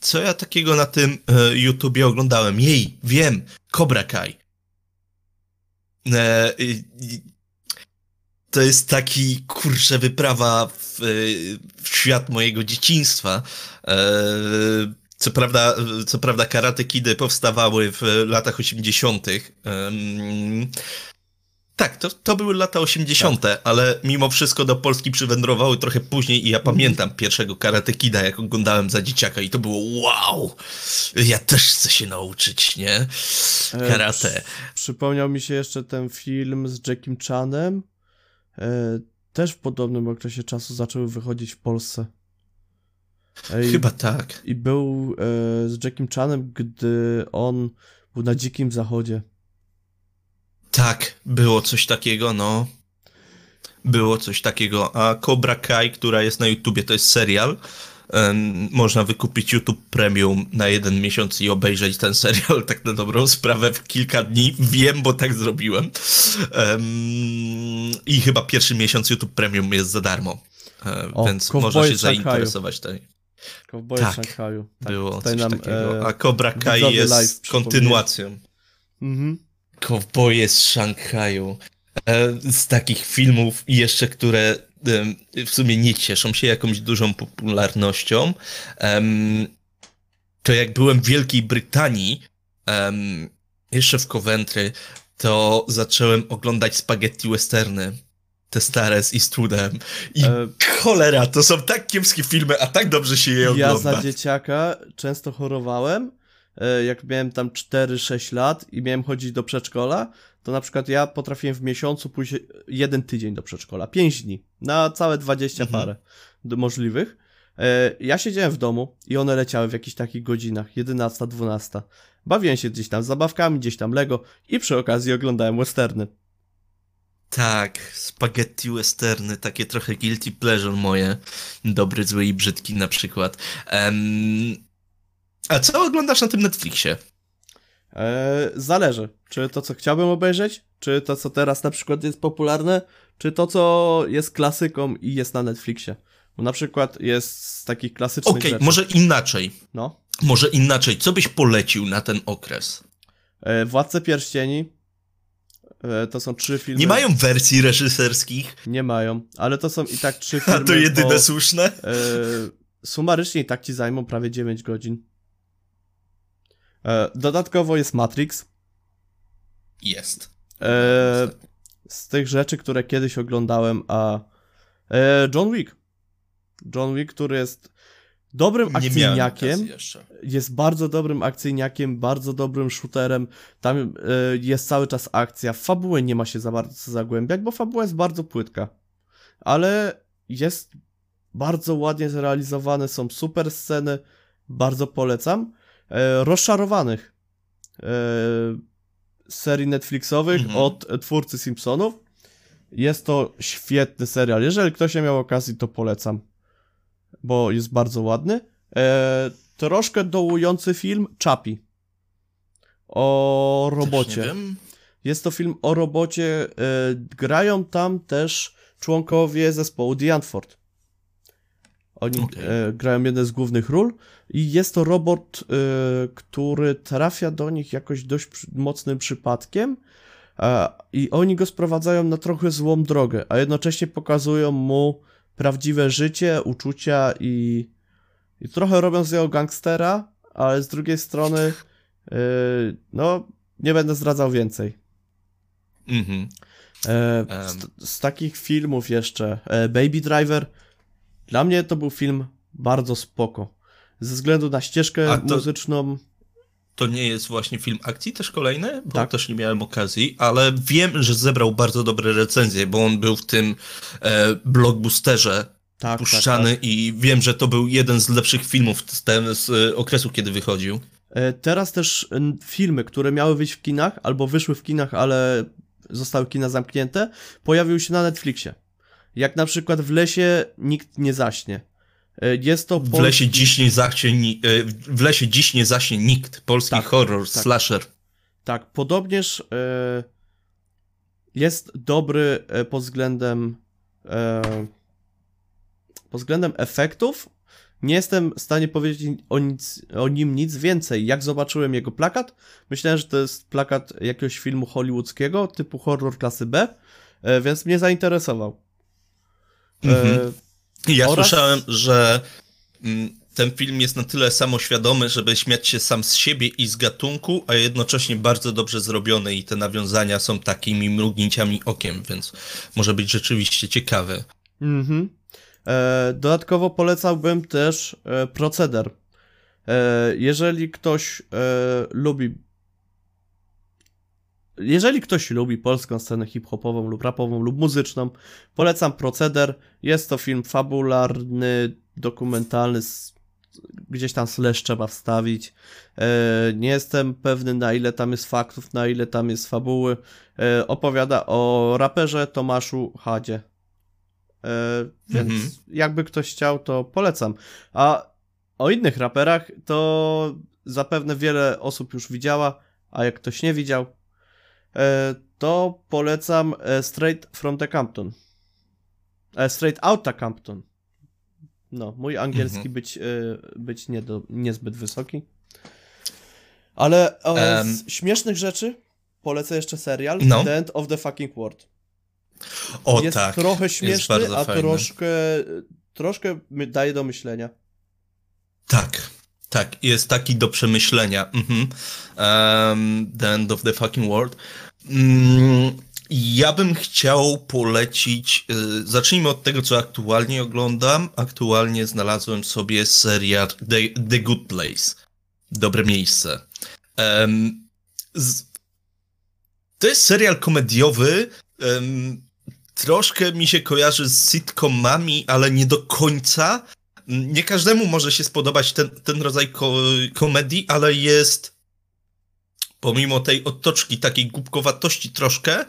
Co ja takiego na tym e, YouTubie oglądałem? Jej, wiem, Cobra Kai. E, to jest taki, kurczę, wyprawa w, w świat mojego dzieciństwa. E, co prawda, co prawda Karate Kidy powstawały w latach 80. Tak, to, to były lata 80., tak. ale mimo wszystko do Polski przywędrowały trochę później i ja mhm. pamiętam pierwszego Karate Kida, jak oglądałem za dzieciaka i to było wow! Ja też chcę się nauczyć, nie? E, Karate. E, przy, przypomniał mi się jeszcze ten film z Jackiem Chanem. E, też w podobnym okresie czasu zaczęły wychodzić w Polsce. I, Chyba tak. I był e, z Jackiem Chanem, gdy on był na dzikim zachodzie. Tak, było coś takiego, no. Było coś takiego. A Cobra Kai, która jest na YouTubie, to jest serial. Um, można wykupić YouTube Premium na jeden miesiąc i obejrzeć ten serial tak na dobrą sprawę w kilka dni. Wiem, bo tak zrobiłem. Um, I chyba pierwszy miesiąc YouTube Premium jest za darmo. Um, o, więc można się zainteresować tej. Kowboje tak, w Szanghaju. Tak, było coś nam, takiego. E, A Cobra Kai jest kontynuacją. Mhm. Kowboje z Szanghaju. E, z takich filmów jeszcze, które w sumie nie cieszą się jakąś dużą popularnością. To jak byłem w Wielkiej Brytanii, jeszcze w Coventry, to zacząłem oglądać spaghetti westerny te stare z Eastwoodem. I e... cholera, to są tak kiepskie filmy, a tak dobrze się je ogląda. Ja za dzieciaka często chorowałem, e, jak miałem tam 4-6 lat i miałem chodzić do przedszkola, to na przykład ja potrafiłem w miesiącu pójść jeden tydzień do przedszkola, 5 dni, na całe 20 mhm. parę możliwych. E, ja siedziałem w domu i one leciały w jakichś takich godzinach, 11, 12. Bawiłem się gdzieś tam z zabawkami, gdzieś tam Lego i przy okazji oglądałem westerny. Tak, spaghetti westerny, takie trochę guilty pleasure moje. Dobry, zły i brzydki na przykład. Um, a co oglądasz na tym Netflixie? Eee, zależy. Czy to, co chciałbym obejrzeć, czy to, co teraz na przykład jest popularne, czy to, co jest klasyką i jest na Netflixie. Bo na przykład jest z takich klasycznych Okej, okay, może inaczej. No. Może inaczej. Co byś polecił na ten okres? Eee, Władce Pierścieni, E, to są trzy filmy. Nie mają wersji reżyserskich. Nie mają, ale to są i tak trzy filmy. A to jedyne bo, słuszne? E, sumarycznie i tak ci zajmą prawie 9 godzin. E, dodatkowo jest Matrix. Jest. E, z tych rzeczy, które kiedyś oglądałem, a e, John Wick. John Wick, który jest dobrym akcyjniakiem. Jest bardzo dobrym akcyjniakiem, bardzo dobrym shooterem. Tam y, jest cały czas akcja. W fabułę nie ma się za bardzo zagłębiać, bo fabuła jest bardzo płytka. Ale jest bardzo ładnie zrealizowane, są super sceny, bardzo polecam. E, rozczarowanych e, serii Netflixowych mhm. od twórcy Simpsonów. Jest to świetny serial. Jeżeli ktoś nie miał okazji, to polecam bo jest bardzo ładny. E, troszkę dołujący film Chapi. O robocie. Jest to film o robocie. E, grają tam też członkowie zespołu The Antford. Oni okay. e, grają jedne z głównych ról i jest to robot, e, który trafia do nich jakoś dość przy, mocnym przypadkiem i oni go sprowadzają na trochę złą drogę, a jednocześnie pokazują mu prawdziwe życie, uczucia i, i trochę robią z niego gangstera, ale z drugiej strony yy, no, nie będę zdradzał więcej. Mhm. E, z, z, takich filmów jeszcze e, Baby Driver dla mnie to był film bardzo spoko. Ze względu na ścieżkę to... muzyczną to nie jest właśnie film akcji też kolejny, bo tak. też nie miałem okazji, ale wiem, że zebrał bardzo dobre recenzje, bo on był w tym e, blockbusterze tak, puszczany tak, tak. i wiem, że to był jeden z lepszych filmów z, ten, z e, okresu, kiedy wychodził. E, teraz też filmy, które miały wyjść w kinach, albo wyszły w kinach, ale zostały kina zamknięte, pojawiły się na Netflixie. Jak na przykład w lesie nikt nie zaśnie. E, jest to polski... W lesie dziś nie zaśnie, e, w lesie dziś nie zaśnie nikt. Polski tak, horror, tak. slasher. Tak, podobnież e, jest dobry pod względem pod względem efektów. Nie jestem w stanie powiedzieć o, nic, o nim nic więcej. Jak zobaczyłem jego plakat, myślałem, że to jest plakat jakiegoś filmu hollywoodzkiego typu horror klasy B. e, więc mnie zainteresował. Mhm. Ja oraz... słyszałem, że mm, ten film jest na tyle samoświadomy, żeby śmiać się sam z siebie i z gatunku, a jednocześnie bardzo dobrze zrobiony i te nawiązania są takimi mrugnięciami okiem, więc może być rzeczywiście ciekawy. Mhm. E, dodatkowo polecałbym też e, proceder. E, jeżeli ktoś lubi jeżeli ktoś lubi polską scenę hip-hopową lub rapową lub muzyczną, polecam Proceder. Jest to film fabularny, dokumentalny, gdzieś tam slash trzeba wstawić. E, nie jestem pewny na ile tam jest faktów, na ile tam jest fabuły. E, opowiada o raperze Tomaszu Hadzie. E, więc mhm. jakby ktoś chciał, to polecam. A o innych raperach to zapewne wiele osób już widziała, a jak ktoś nie widział, to polecam e, Straight from the Campton. E, straight Outta Campton. No, mój angielski mhm. być, być nie do, niezbyt wysoki. Ale um. z śmiesznych rzeczy polecę jeszcze serial no. The End of the Fucking World. O jest tak. trochę śmieszny, a fajny. troszkę, troszkę daje do myślenia. Tak. Tak, jest taki do przemyślenia. Mhm. Um, the End of the Fucking World. Mm, ja bym chciał polecić. Y, zacznijmy od tego, co aktualnie oglądam. Aktualnie znalazłem sobie serial The, the Good Place. Dobre miejsce. Um, z, to jest serial komediowy. Um, troszkę mi się kojarzy z sitcomami, ale nie do końca. Nie każdemu może się spodobać ten, ten rodzaj ko komedii, ale jest pomimo tej otoczki, takiej głupkowatości troszkę,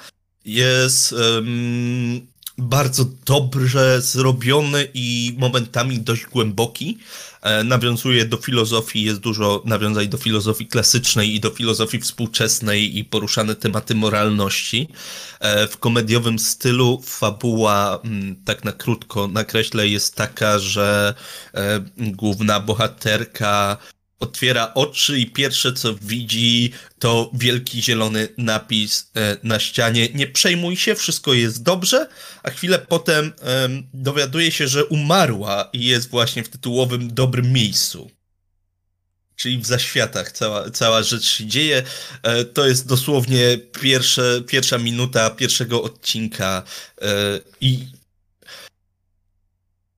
jest um, bardzo dobrze zrobiony i momentami dość głęboki. E, nawiązuje do filozofii, jest dużo nawiązań do filozofii klasycznej i do filozofii współczesnej i poruszane tematy moralności. E, w komediowym stylu fabuła, mm, tak na krótko nakreślę, jest taka, że e, główna bohaterka otwiera oczy i pierwsze co widzi to wielki zielony napis e, na ścianie. Nie przejmuj się, wszystko jest dobrze, a chwilę potem dowiaduje się, że umarła i jest właśnie w tytułowym dobrym miejscu. Czyli w zaświatach cała, cała rzecz się dzieje. E, to jest dosłownie pierwsze, pierwsza minuta pierwszego odcinka e, i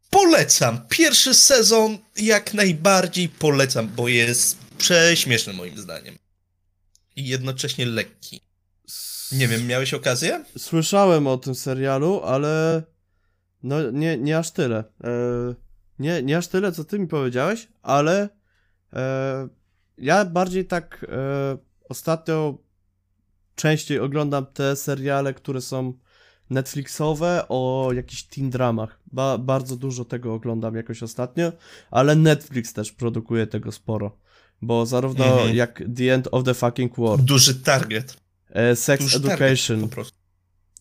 polecam. Pierwszy sezon jak najbardziej polecam, bo jest prześmieszny moim zdaniem. I jednocześnie lekki. Nie wiem, miałeś okazję? Słyszałem o tym serialu, ale no nie, nie aż tyle. E, nie, nie aż tyle, co ty mi powiedziałeś, ale e, ja bardziej tak e, ostatnio częściej oglądam te seriale, które są Netflixowe o jakichś teen dramach. Ba bardzo dużo tego oglądam jakoś ostatnio, ale Netflix też produkuje tego sporo. Bo zarówno mhm. jak The End of the Fucking World. Duży target. E, Sex Duży Education.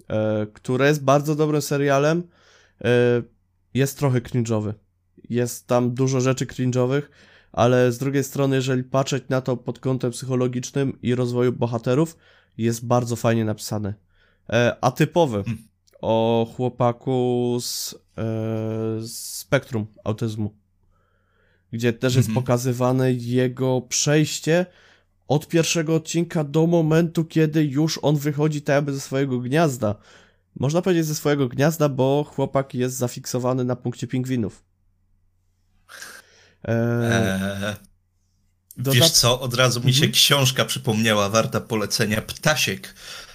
E, które jest bardzo dobrym serialem. E, jest trochę cringe'owy. Jest tam dużo rzeczy cringe'owych, ale z drugiej strony, jeżeli patrzeć na to pod kątem psychologicznym i rozwoju bohaterów, jest bardzo fajnie napisane. E, atypowy hmm. O chłopaku z, e, spektrum autyzmu, gdzie też jest mhm. pokazywane jego przejście od pierwszego odcinka do momentu, kiedy już on wychodzi tak jakby ze swojego gniazda. Można powiedzieć ze swojego gniazda, bo chłopak jest zafiksowany na punkcie pingwinów. Eee, Wiesz co, od razu mi się mhm. książka przypomniała, warta polecenia, Ptasiek E,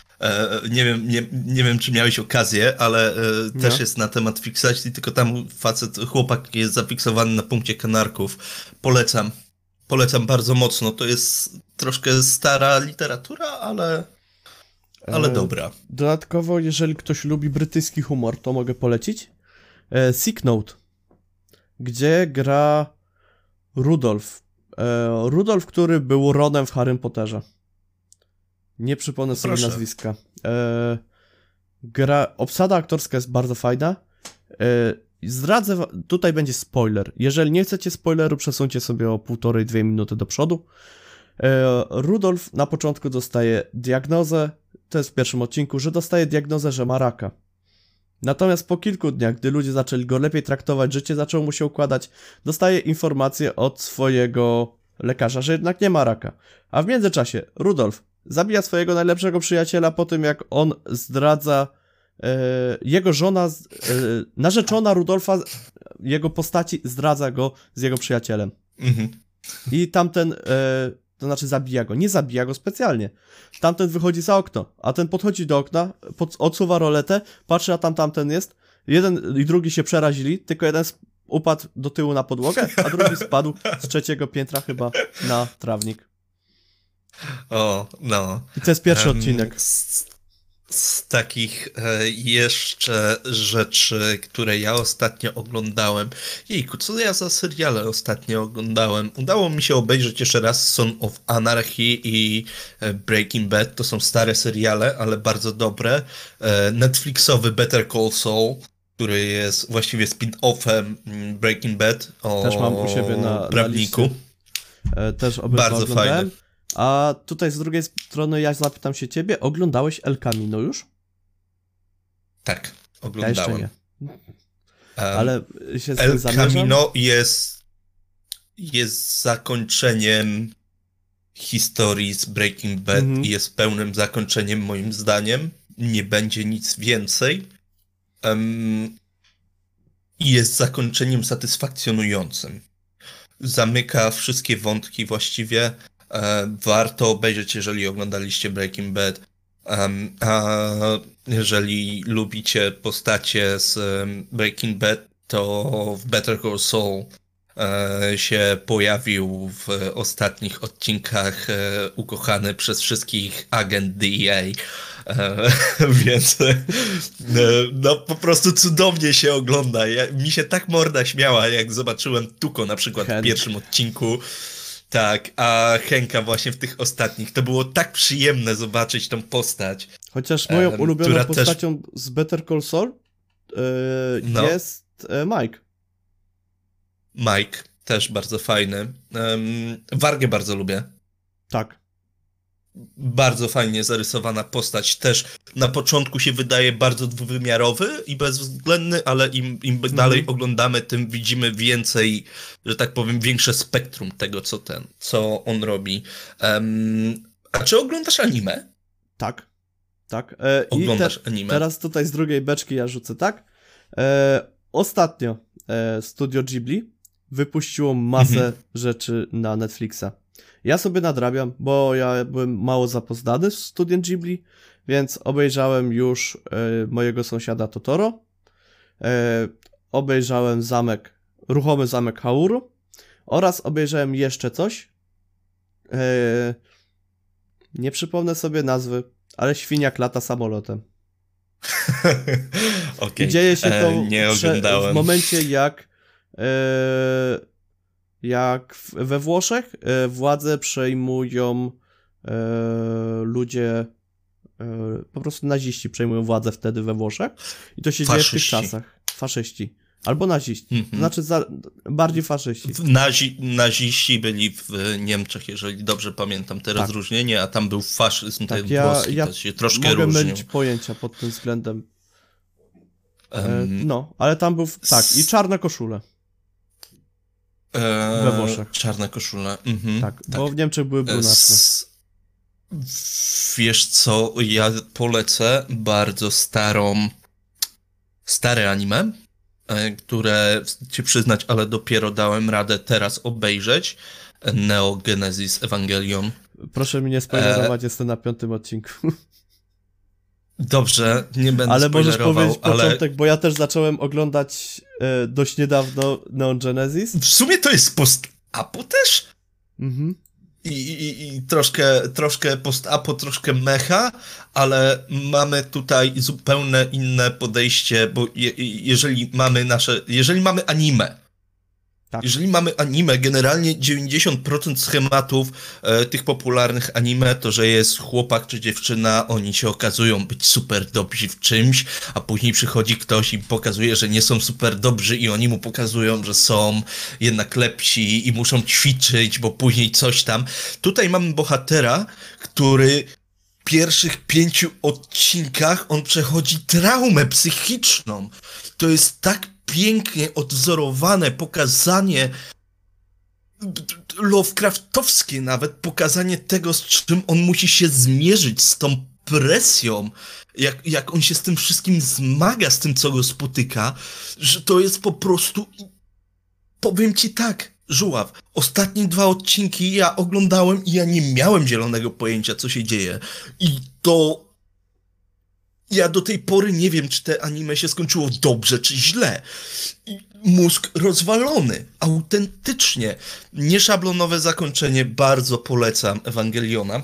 nie wiem, nie, nie wiem, czy miałeś okazję, ale e, też jest na temat fiksacji, tylko tam facet, chłopak jest zafiksowany na punkcie kanarków. Polecam. Polecam bardzo mocno. To jest troszkę stara literatura, ale, ale e, dobra. Dodatkowo, jeżeli ktoś lubi brytyjski humor, to mogę polecić. E, Sick Note, gdzie gra Rudolf. E, Rudolf, który był Ronem w Harrym Potterze. Nie przypomnę sobie Proszę. nazwiska. E, gra, obsada aktorska jest bardzo fajna. E, zdradzę, tutaj będzie spoiler. Jeżeli nie chcecie spoileru, przesuńcie sobie o półtorej, dwie minuty do przodu. E, Rudolf na początku dostaje diagnozę, to jest w pierwszym odcinku, że dostaje diagnozę, że ma raka. Natomiast po kilku dniach, gdy ludzie zaczęli go lepiej traktować, życie zaczęło mu się układać, dostaje informację od swojego lekarza, że jednak nie ma raka. A w międzyczasie Rudolf zabija swojego najlepszego przyjaciela po tym, jak on zdradza e, jego żona, e, narzeczona Rudolfa, jego postaci zdradza go z jego przyjacielem. Mhm. I tamten, e, to znaczy zabija go, nie zabija go specjalnie. Tamten wychodzi za okno, a ten podchodzi do okna, pod, odsuwa roletę, patrzy, a tam tamten jest. Jeden i drugi się przerazili, tylko jeden upadł do tyłu na podłogę, a drugi spadł z trzeciego piętra chyba na trawnik. O, no. I to jest pierwszy um, odcinek. Z, z takich e, jeszcze rzeczy, które ja ostatnio oglądałem. Jejku, co ja za seriale ostatnio oglądałem? Udało mi się obejrzeć jeszcze raz Son of Anarchy i e, Breaking Bad. To są stare seriale, ale bardzo dobre. E, Netflixowy Better Call Saul który jest właściwie spin-offem mm, Breaking Bad o Też mam u siebie na, prawniku. Na e, Też Bardzo fajny. A tutaj z drugiej strony ja zapytam się ciebie, oglądałeś El Camino już? Tak, oglądałem. Ja um, Ale się z El Camino jest, jest zakończeniem historii z Breaking Bad -hmm. i jest pełnym zakończeniem moim zdaniem. Nie będzie nic więcej. Um, I jest zakończeniem satysfakcjonującym. Zamyka wszystkie wątki właściwie. E, warto obejrzeć, jeżeli oglądaliście Breaking Bad. A jeżeli lubicie postacie z Breaking Bad, to w Better Call Saul e, się pojawił w ostatnich odcinkach e, ukochany przez wszystkich agent DEA. Więc no po prostu cudownie się ogląda. Ja, mi się tak morda śmiała, jak zobaczyłem Tuko na przykład w pierwszym odcinku. Tak, a Henka właśnie w tych ostatnich. To było tak przyjemne zobaczyć tą postać. Chociaż moją ulubioną postacią też... z Better Call Saul yy, no. jest Mike. Mike, też bardzo fajny. Um, Wargę bardzo lubię. Tak bardzo fajnie zarysowana postać. Też na początku się wydaje bardzo dwuwymiarowy i bezwzględny, ale im, im mhm. dalej oglądamy, tym widzimy więcej, że tak powiem, większe spektrum tego, co ten, co on robi. Um, a czy oglądasz anime? Tak. Tak. E, oglądasz te, anime. Teraz tutaj z drugiej beczki ja rzucę, tak? E, ostatnio e, Studio Ghibli wypuściło masę mhm. rzeczy na Netflixa. Ja sobie nadrabiam, bo ja byłem mało zapoznany z studiem Ghibli, więc obejrzałem już y, mojego sąsiada Totoro, y, obejrzałem zamek, ruchomy zamek Hauru oraz obejrzałem jeszcze coś. Y, nie przypomnę sobie nazwy, ale świniak lata samolotem. okay. I dzieje się to e, w momencie, jak jak we Włoszech e, władzę przejmują e, ludzie, e, po prostu naziści przejmują władzę wtedy we Włoszech i to się Faszyści. dzieje w tych czasach. Faszyści. Albo naziści. Mm -hmm. Znaczy za, bardziej faszyści. Nazi, naziści byli w Niemczech, jeżeli dobrze pamiętam te tak. rozróżnienie, a tam był faszyzm tak, ten ja, włoski, ja to się troszkę mogę różnił. mylić pojęcia pod tym względem. Um, no, ale tam był, tak, i czarne koszule. Eee, We Włoszech. Czarna koszula. Mhm, tak, tak, bo w Niemczech były brunatne. Wiesz co, ja polecę bardzo starą, stare anime, e, które, ci przyznać, ale dopiero dałem radę teraz obejrzeć. Neo Genesis Evangelion. Proszę mnie spoilerować, e... jestem na piątym odcinku. Dobrze, nie będę Ale możesz powiedzieć ale... początek, bo ja też zacząłem oglądać e, dość niedawno Neon Genesis. W sumie to jest post-apo też? Mhm. I, i, I, troszkę, troszkę post-apo, troszkę mecha, ale mamy tutaj zupełnie inne podejście, bo je, jeżeli mamy nasze, jeżeli mamy anime, Tak. Jeżeli mamy anime, generalnie 90% schematów e, tych popularnych anime to, że jest chłopak czy dziewczyna, oni się okazują być super dobrzy w czymś, a później przychodzi ktoś i pokazuje, że nie są super dobrzy i oni mu pokazują, że są jednak lepsi i muszą ćwiczyć, bo później coś tam. Tutaj mamy bohatera, który w pierwszych pięciu odcinkach on przechodzi traumę psychiczną. To jest tak pięknie odwzorowane pokazanie Lovecraftowskie nawet, pokazanie tego, z czym on musi się zmierzyć, z tą presją, jak, jak on się z tym wszystkim zmaga, z tym, co go spotyka, że to jest po prostu... Powiem ci tak, Żuław, ostatnie dwa odcinki ja oglądałem i ja nie miałem zielonego pojęcia, co się dzieje. I to ja do tej pory nie wiem, czy te anime się skończyło dobrze, czy źle. Mózg rozwalony, autentycznie. Nieszablonowe zakończenie, bardzo polecam Ewangeliona.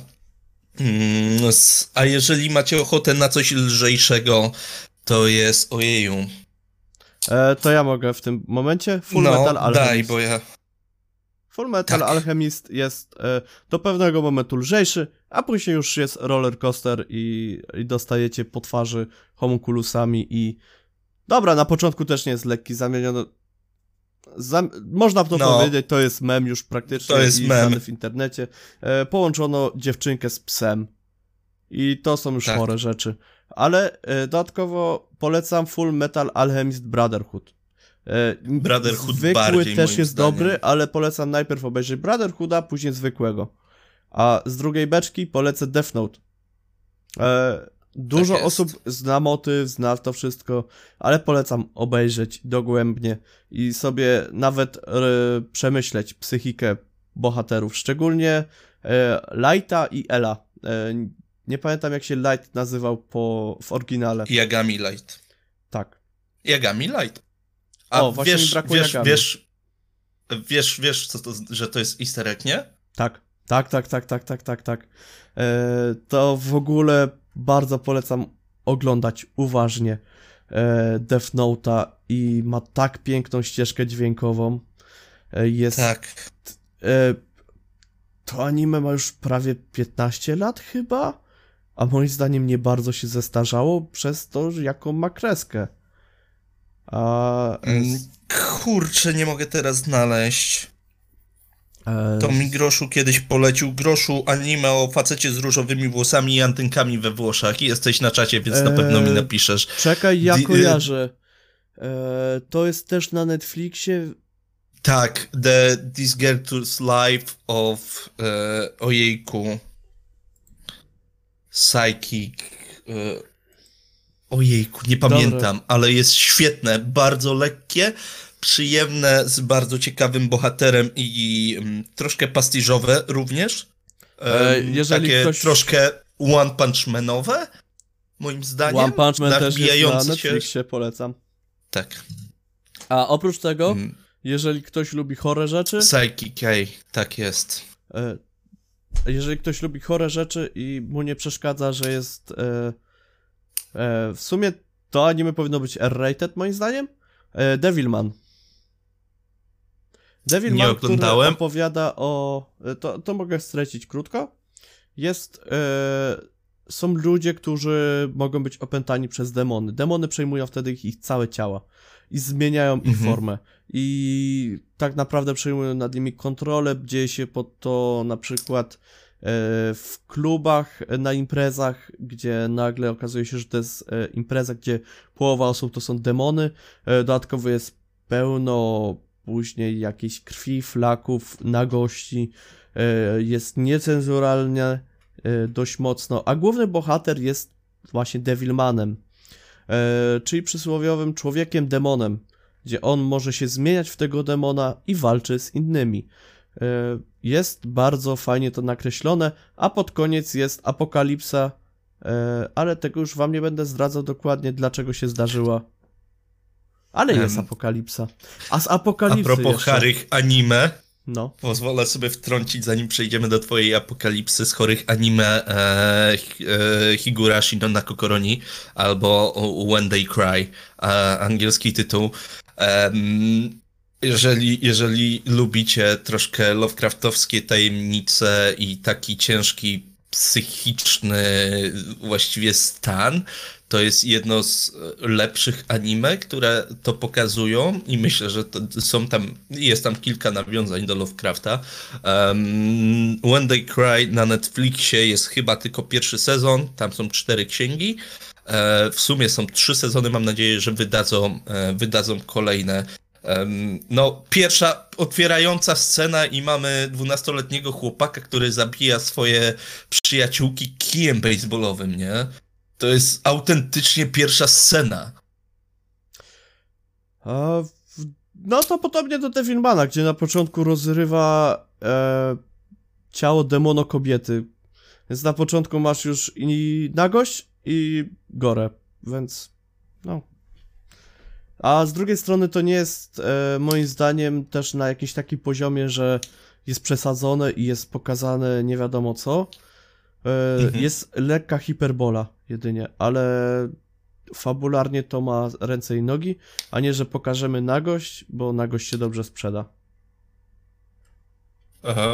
Mm, a jeżeli macie ochotę na coś lżejszego, to jest ojeju. E, to ja mogę w tym momencie. Full no, Metal Alchemist. daj, bo ja... Full Metal tak. Alchemist jest e, do pewnego momentu lżejszy, a później już jest roller coaster i, i dostajecie po twarzy homunculusami i dobra, na początku też nie jest lekki, zamieniono Zam... Można to no, powiedzieć, to jest mem już praktycznie to jest mem. w internecie. E, połączono dziewczynkę z psem. I to są już tak. chore rzeczy. Ale e, dodatkowo polecam Full Metal Alchemist Brotherhood. E, Brotherhood Zwykły bardziej, też jest zdaniem. dobry, ale polecam najpierw obejrzeć Brotherhooda, później zwykłego. A z drugiej beczki polecę Death Note. E, dużo tak osób zna motyw, zna to wszystko, ale polecam obejrzeć dogłębnie i sobie nawet e, przemyśleć psychikę bohaterów, szczególnie e, Lighta i Ela. E, nie pamiętam jak się Light nazywał po, w oryginale. Yagami Light. Tak. Yagami Light. A o, właśnie wiesz, wiesz, Yagami. wiesz, wiesz, wiesz, co to, że to jest easter egg, nie? Tak. Tak, tak, tak, tak, tak, tak, tak. E, to w ogóle bardzo polecam oglądać uważnie e, Death Note'a i ma tak piękną ścieżkę dźwiękową. E, jest... Tak. E, to anime ma już prawie 15 lat chyba, a moim zdaniem nie bardzo się zestarzało przez to, jaką ma kreskę. A... Mm, kurczę, nie mogę teraz znaleźć. E, to mi Groszu kiedyś polecił. Groszu anime o facecie z różowymi włosami i antynkami we Włoszech. Jesteś na czacie, więc na pewno mi e, napiszesz. Czekaj, ja kojarzę. E, to jest też na Netflixie. Tak, The This Gertrude's Life of e, ojejku Psychic e, ojejku, nie pamiętam, Dobra. ale jest świetne, bardzo lekkie przyjemne, z bardzo ciekawym bohaterem i, mm, troszkę pastiżowe również. E, jeżeli takie ktoś... troszkę One Punch Manowe, moim zdaniem. One Punch Man też jest na Netflixie, się... polecam. Tak. A oprócz tego, mm. jeżeli ktoś lubi chore rzeczy... Psyche K, tak jest. E, jeżeli ktoś lubi chore rzeczy i mu nie przeszkadza, że jest... E, w sumie to anime powinno być R-rated moim zdaniem. E, Devilman. Devil nie oglądałem. który opowiada o... To, to mogę streścić krótko. Jest... E, są ludzie, którzy mogą być opętani przez demony. Demony przejmują wtedy ich, ich całe ciała i zmieniają mhm. ich formę. I tak naprawdę przejmują nad nimi kontrolę. Dzieje się pod to na przykład e, w klubach, na imprezach, gdzie nagle okazuje się, że to jest e, impreza, gdzie połowa osób to są demony. E, dodatkowo jest pełno później jakiejś krwi, flaków, nagości, e, jest niecenzuralnie e, dość mocno, a główny bohater jest właśnie Devilmanem, e, czyli przysłowiowym człowiekiem demonem, gdzie on może się zmieniać w tego demona i walczy z innymi. Jest bardzo fajnie to nakreślone, a pod koniec jest apokalipsa, ale tego już wam nie będę zdradzał dokładnie, dlaczego się zdarzyła ale jest apokalipsa. A z apokalipsy A propos jeszcze... chorych anime, no. Pozwolę sobie wtrącić, zanim przejdziemy do twojej apokalipsy z chorych anime e, e, Higurashi no Nakokoroni albo When They Cry, e, angielski tytuł. Jeżeli, jeżeli lubicie troszkę Lovecraftowskie tajemnice i taki ciężki psychiczny właściwie stan, to jest jedno z lepszych anime, które to pokazują i myślę, że są tam, jest tam kilka nawiązań do Lovecrafta. Um, When They Cry na Netflixie jest chyba tylko pierwszy sezon, tam są cztery księgi. E, w sumie są trzy sezony, mam nadzieję, że wydadzą, e, wydadzą kolejne. No, pierwsza otwierająca scena i mamy dwunastoletniego chłopaka, który zabija swoje przyjaciółki kijem baseballowym, nie? To jest autentycznie pierwsza scena. No to podobnie do Devilmana, gdzie na początku rozrywa e, ciało demono kobiety. Więc na początku masz już i nagość, i gore, więc. A z drugiej strony to nie jest e, moim zdaniem też na jakimś takim poziomie, że jest przesadzone i jest pokazane nie wiadomo co. E, mhm. Jest lekka hiperbola jedynie, ale fabularnie to ma ręce i nogi, a nie, że pokażemy nagość, bo nagość się dobrze sprzeda. Aha,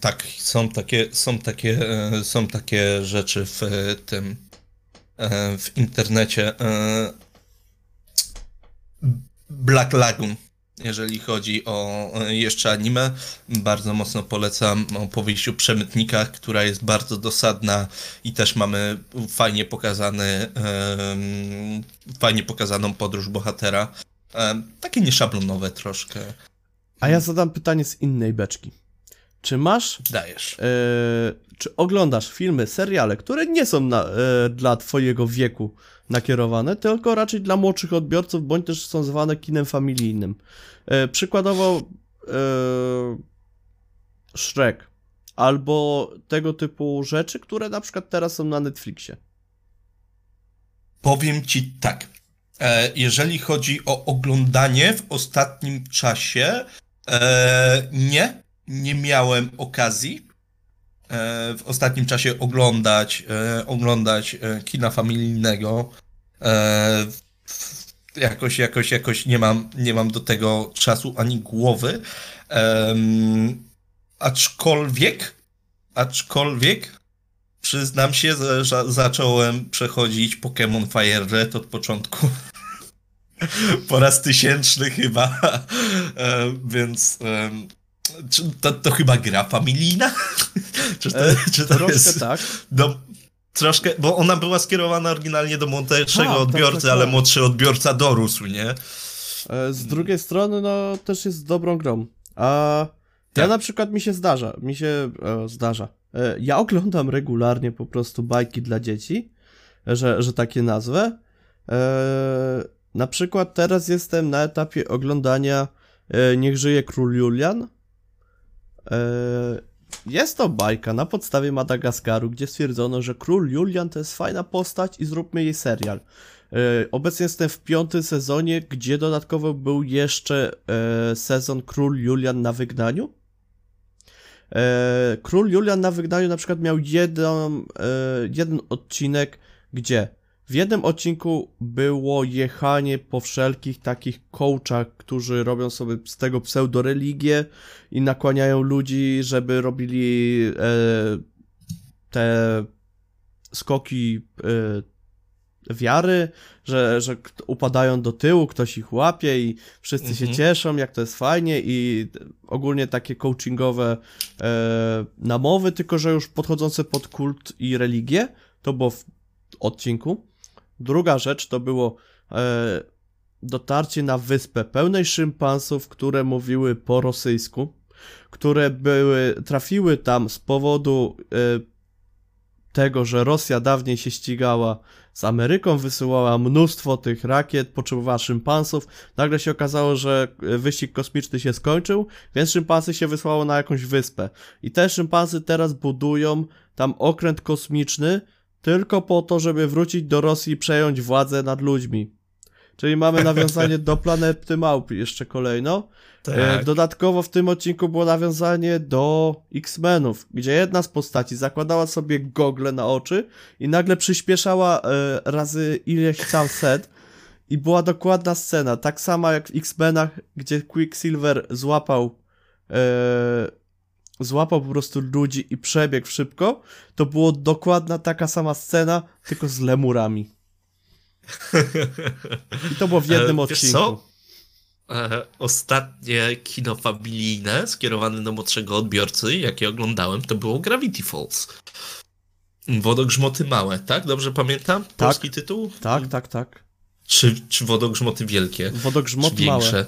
tak, są takie, są takie, e, są takie rzeczy w tym E, w internecie. E, Black Lagoon, jeżeli chodzi o e, jeszcze anime. Bardzo mocno polecam opowieść o przemytnikach, która jest bardzo dosadna i też mamy fajnie pokazany, fajnie pokazaną podróż bohatera. Takie nieszablonowe troszkę. A ja zadam pytanie z innej beczki. Czy masz. Dajesz. Yy, czy oglądasz filmy, seriale, które nie są na, yy, dla Twojego wieku nakierowane, tylko raczej dla młodszych odbiorców, bądź też są zwane kinem familijnym? Yy, przykładowo Shrek, albo tego typu rzeczy, które na przykład teraz są na Netflixie. Powiem Ci tak. Jeżeli chodzi o oglądanie w ostatnim czasie, nie, nie miałem okazji e, w ostatnim czasie oglądać, e, oglądać e, kina familijnego. Jakoś, jakoś, jakoś nie mam, nie mam do tego czasu ani głowy. Aczkolwiek, aczkolwiek przyznam się, że zacząłem przechodzić Pokémon Fire Red od początku. po raz tysięczny chyba. Więc czy to, to chyba gra familijna? czy to, e, czy to jest... tak. Do, troszkę, bo ona była skierowana oryginalnie do młodszego tak, odbiorcy, tak, tak, ale młodszy odbiorca dorósł, nie? E, z drugiej strony, no, też jest dobrą grą. A ja tak. na przykład mi się zdarza, mi się e, zdarza. E, ja oglądam regularnie po prostu bajki dla dzieci, że, że takie nazwę. E, na przykład teraz jestem na etapie oglądania e, Niech żyje król Julian. E, jest to bajka na podstawie Madagaskaru, gdzie stwierdzono, że król Julian to jest fajna postać i zróbmy jej serial. E, obecnie jestem w piątym sezonie, gdzie dodatkowo był jeszcze e, sezon Król Julian na wygnaniu. Król Julian na wygnaniu na przykład miał jeden, jeden odcinek, gdzie w jednym odcinku było jechanie po wszelkich takich coachach, którzy robią sobie z tego pseudoreligię i nakłaniają ludzi, żeby robili e, te skoki e, wiary, że, że upadają do tyłu, ktoś ich łapie i wszyscy mhm. się cieszą, jak to jest fajnie i ogólnie takie coachingowe e, namowy, tylko że już podchodzące pod kult i religię, to było w odcinku. Druga rzecz to było e, dotarcie na wyspę pełnej szympansów, które mówiły po rosyjsku, które były, trafiły tam z powodu e, tego, że Rosja dawniej się ścigała z Ameryką, wysyłała mnóstwo tych rakiet, potrzebowała szympansów. Nagle się okazało, że wyścig kosmiczny się skończył, więc szympansy się wysłało na jakąś wyspę. I te szympansy teraz budują tam okręt kosmiczny, tylko po to, żeby wrócić do Rosji i przejąć władzę nad ludźmi. Czyli mamy nawiązanie do planety małp jeszcze kolejno. Tak. E, dodatkowo w tym odcinku było nawiązanie do X-Menów, gdzie jedna z postaci zakładała sobie gogle na oczy i nagle przyspieszała e, razy ileś tam set i była dokładna scena, tak sama jak w X-Menach, gdzie Quicksilver złapał e, złapał po prostu ludzi i przebiegł szybko, to było dokładna taka sama scena, tylko z lemurami. I to było w jednym E, odcinku. E, ostatnie kino familijne skierowane do młodszego odbiorcy, jakie oglądałem, to było Gravity Falls. Wodogrzmoty małe, tak? Dobrze pamiętam? Polski tytuł? Tak, tak, tak. Czy, czy wodogrzmoty wielkie? Wodogrzmot czy małe.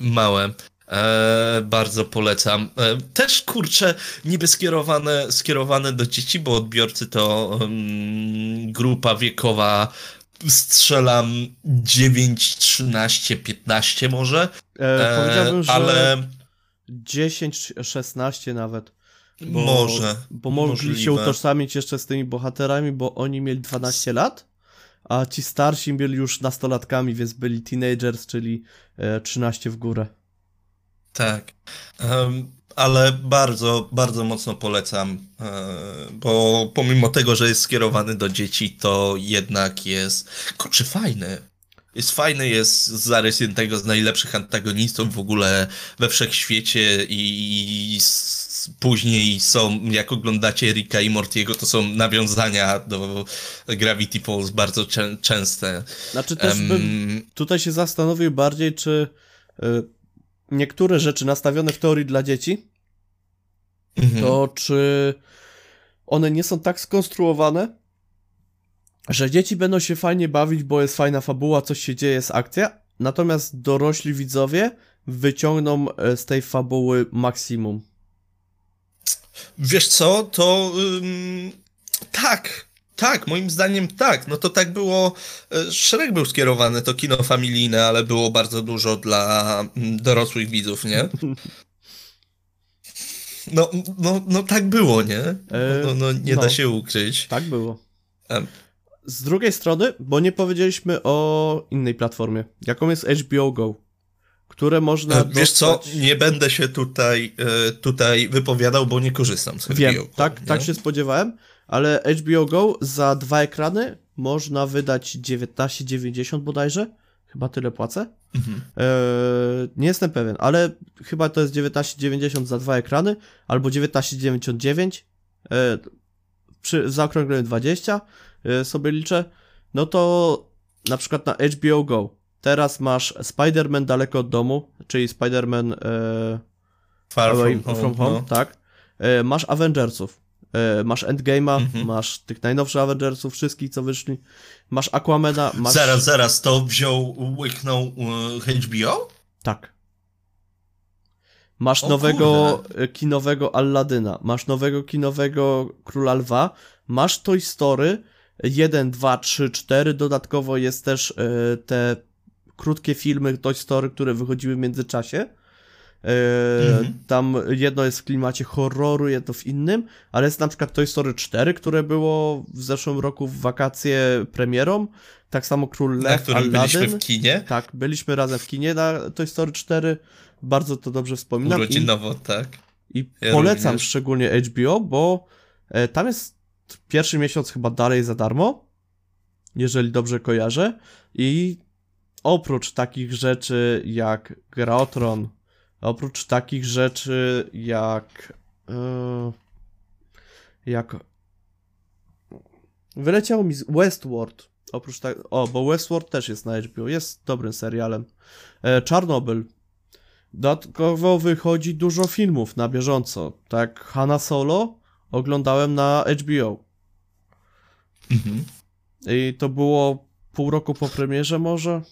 Małe. E, bardzo polecam. E, też kurczę, niby skierowane, skierowane do dzieci, bo odbiorcy to mm, grupa wiekowa strzelam 9, 13, 15 może. E, powiedziałbym, że ale 10, 16 nawet. Bo, może. Bo mogli się możliwe. utożsamić jeszcze z tymi bohaterami, bo oni mieli 12 lat, a ci starsi byli już nastolatkami, więc byli teenagers, czyli e, 13 w górę. Tak. Em, ale bardzo, bardzo mocno polecam, e, bo pomimo tego, że jest skierowany do dzieci, to jednak jest, kurczę, fajny. Jest fajny, jest zarys jednego z najlepszych antagonistów w ogóle we wszechświecie i s- później są, jak oglądacie Ricka i Mortiego, to są nawiązania do Gravity Falls bardzo czę- częste. Znaczy też Em, bym tutaj się zastanowił bardziej, czy y, niektóre rzeczy nastawione w teorii dla dzieci, mhm. to czy one nie są tak skonstruowane, że dzieci będą się fajnie bawić, bo jest fajna fabuła, coś się dzieje, jest akcja, natomiast dorośli widzowie wyciągną e, z tej fabuły maksimum. Wiesz co, to ym, tak, tak, moim zdaniem tak. No to tak było, e, szereg był skierowany, to kino familijne, ale było bardzo dużo dla mm, dorosłych widzów, nie? No, no, no tak było, nie? No, no nie no. da się ukryć. Tak było. Z drugiej strony, bo nie powiedzieliśmy o innej platformie, jaką jest HBO Go, które można E, Wiesz co, dostać... nie będę się tutaj, e, tutaj wypowiadał, bo nie korzystam z Wiem, HBO, tak, nie? tak się spodziewałem, ale HBO Go za dwa ekrany można wydać 19,90 bodajże. Chyba tyle płacę. Mhm. Eee, nie jestem pewien, ale chyba to jest 19,90 za dwa ekrany, albo 19,99. Eee, przy zaokrągleniu 20 e, sobie liczę. No to na przykład na HBO Go teraz masz Spider-Man daleko od domu, czyli Spider-Man e, Far Away from, from, home, Home, no. tak. E, masz Avengersów. E, masz Endgame'a, Mhm. masz tych najnowszych Avengersów, wszystkich co wyszli. Masz Aquamana, masz... Zaraz, zaraz, to wziął, łyknął e, HBO? Tak. Masz O nowego kurde. e, kinowego Alladyna, masz nowego kinowego Króla Lwa, masz Toy Story 1, 2, 3, 4, dodatkowo jest też te krótkie filmy Toy Story, które wychodziły w międzyczasie. E, Mhm. Tam jedno jest w klimacie horroru, jedno w innym, ale jest na przykład Toy Story 4, które było w zeszłym roku w wakacje premierą. Tak samo Król Na Lew, którym byliśmy Aladdin. w kinie? Tak, byliśmy razem w kinie na Toy Story 4. Bardzo to dobrze wspominam. I, Urodzinowo, tak. i Ja polecam również. szczególnie HBO, bo e, tam jest pierwszy miesiąc chyba dalej za darmo, jeżeli dobrze kojarzę. I oprócz takich rzeczy jak Gra o Tron, oprócz takich rzeczy jak. e, jak. Wyleciało mi z Westworld. Oprócz tak. O, bo Westworld też jest na HBO. Jest dobrym serialem. E, Czarnobyl. Dodatkowo wychodzi dużo filmów na bieżąco. Tak, Hanna Solo oglądałem na HBO. Mhm. I to było pół roku po premierze może.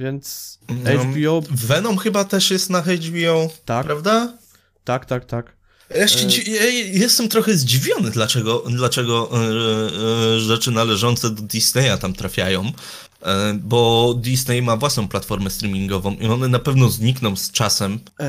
Więc No, HBO, Venom chyba też jest na HBO, tak, prawda? tak, tak, tak. Ja, się, dzi- ja jestem trochę zdziwiony, dlaczego, dlaczego e, e, rzeczy należące do Disneya tam trafiają, e, bo Disney ma własną platformę streamingową i one na pewno znikną z czasem, E,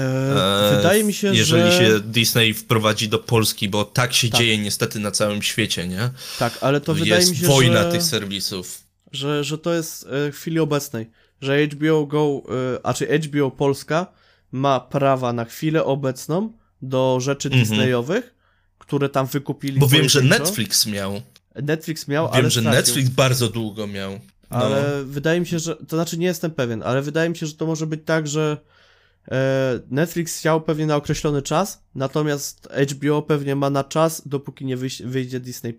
e, wydaje mi się, jeżeli że... się Disney wprowadzi do Polski, bo tak się Tak. dzieje niestety na całym świecie, nie? Tak, ale to wydaje mi się, wojna że... tych serwisów. że, że to jest e, w chwili obecnej, że HBO Go, e, a czy HBO Polska ma prawa na chwilę obecną do rzeczy Mhm. Disneyowych, które tam wykupili Bo wiem, że. Netflix miał. Netflix miał, Wiem, ale że stracił. Netflix bardzo długo miał. Ale no. wydaje mi się, że, to znaczy nie jestem pewien, ale wydaje mi się, że to może być tak, że e, Netflix chciał pewnie na określony czas, natomiast HBO pewnie ma na czas, dopóki nie wyjdzie Disney+.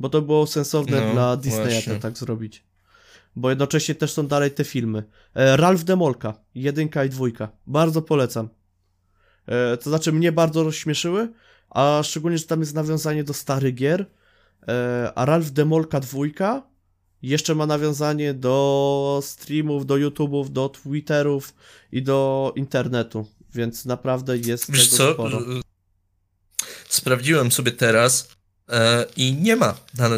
Bo to było sensowne no, dla Disneya to tak zrobić. Bo jednocześnie też są dalej te filmy. E, Ralph Demolka, jedynka i dwójka. Bardzo polecam. E, to znaczy mnie bardzo rozśmieszyły, a szczególnie, że tam jest nawiązanie do starych gier. E, a Ralph Demolka dwójka jeszcze ma nawiązanie do streamów, do YouTube'ów, do Twitterów i do internetu, więc naprawdę jest Wiesz tego co? sporo. Sprawdziłem sobie teraz e, i nie ma na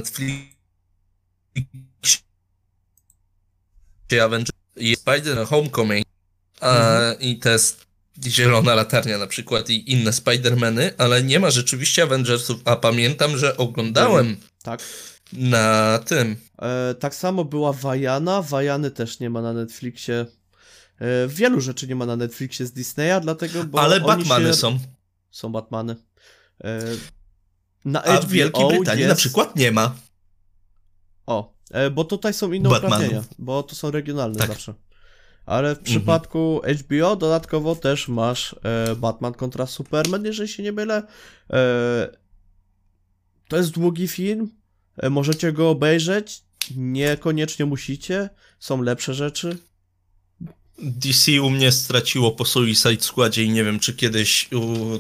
Netflixie Avengers jest Spider Homecoming mhm. i jest Zielona Latarnia na przykład i inne Spider-Many, ale nie ma rzeczywiście Avengersów, a pamiętam, że oglądałem tak. na tym. E, tak samo była Wajana, Wajany też nie ma na Netflixie. E, wielu rzeczy nie ma na Netflixie z Disneya, dlatego, bo Ale Batmany się... są. Są Batmany. E, na a HBO w Wielkiej Brytanii jest... na przykład nie ma. O, bo tutaj są inne Batmanów. uprawnienia, bo to są regionalne tak. zawsze. Ale w mhm. przypadku HBO dodatkowo też masz e, Batman kontra Superman, jeżeli się nie mylę. E, to jest długi film, e, możecie go obejrzeć, niekoniecznie musicie, są lepsze rzeczy. DC u mnie straciło po Suicide Squadzie i nie wiem, czy kiedyś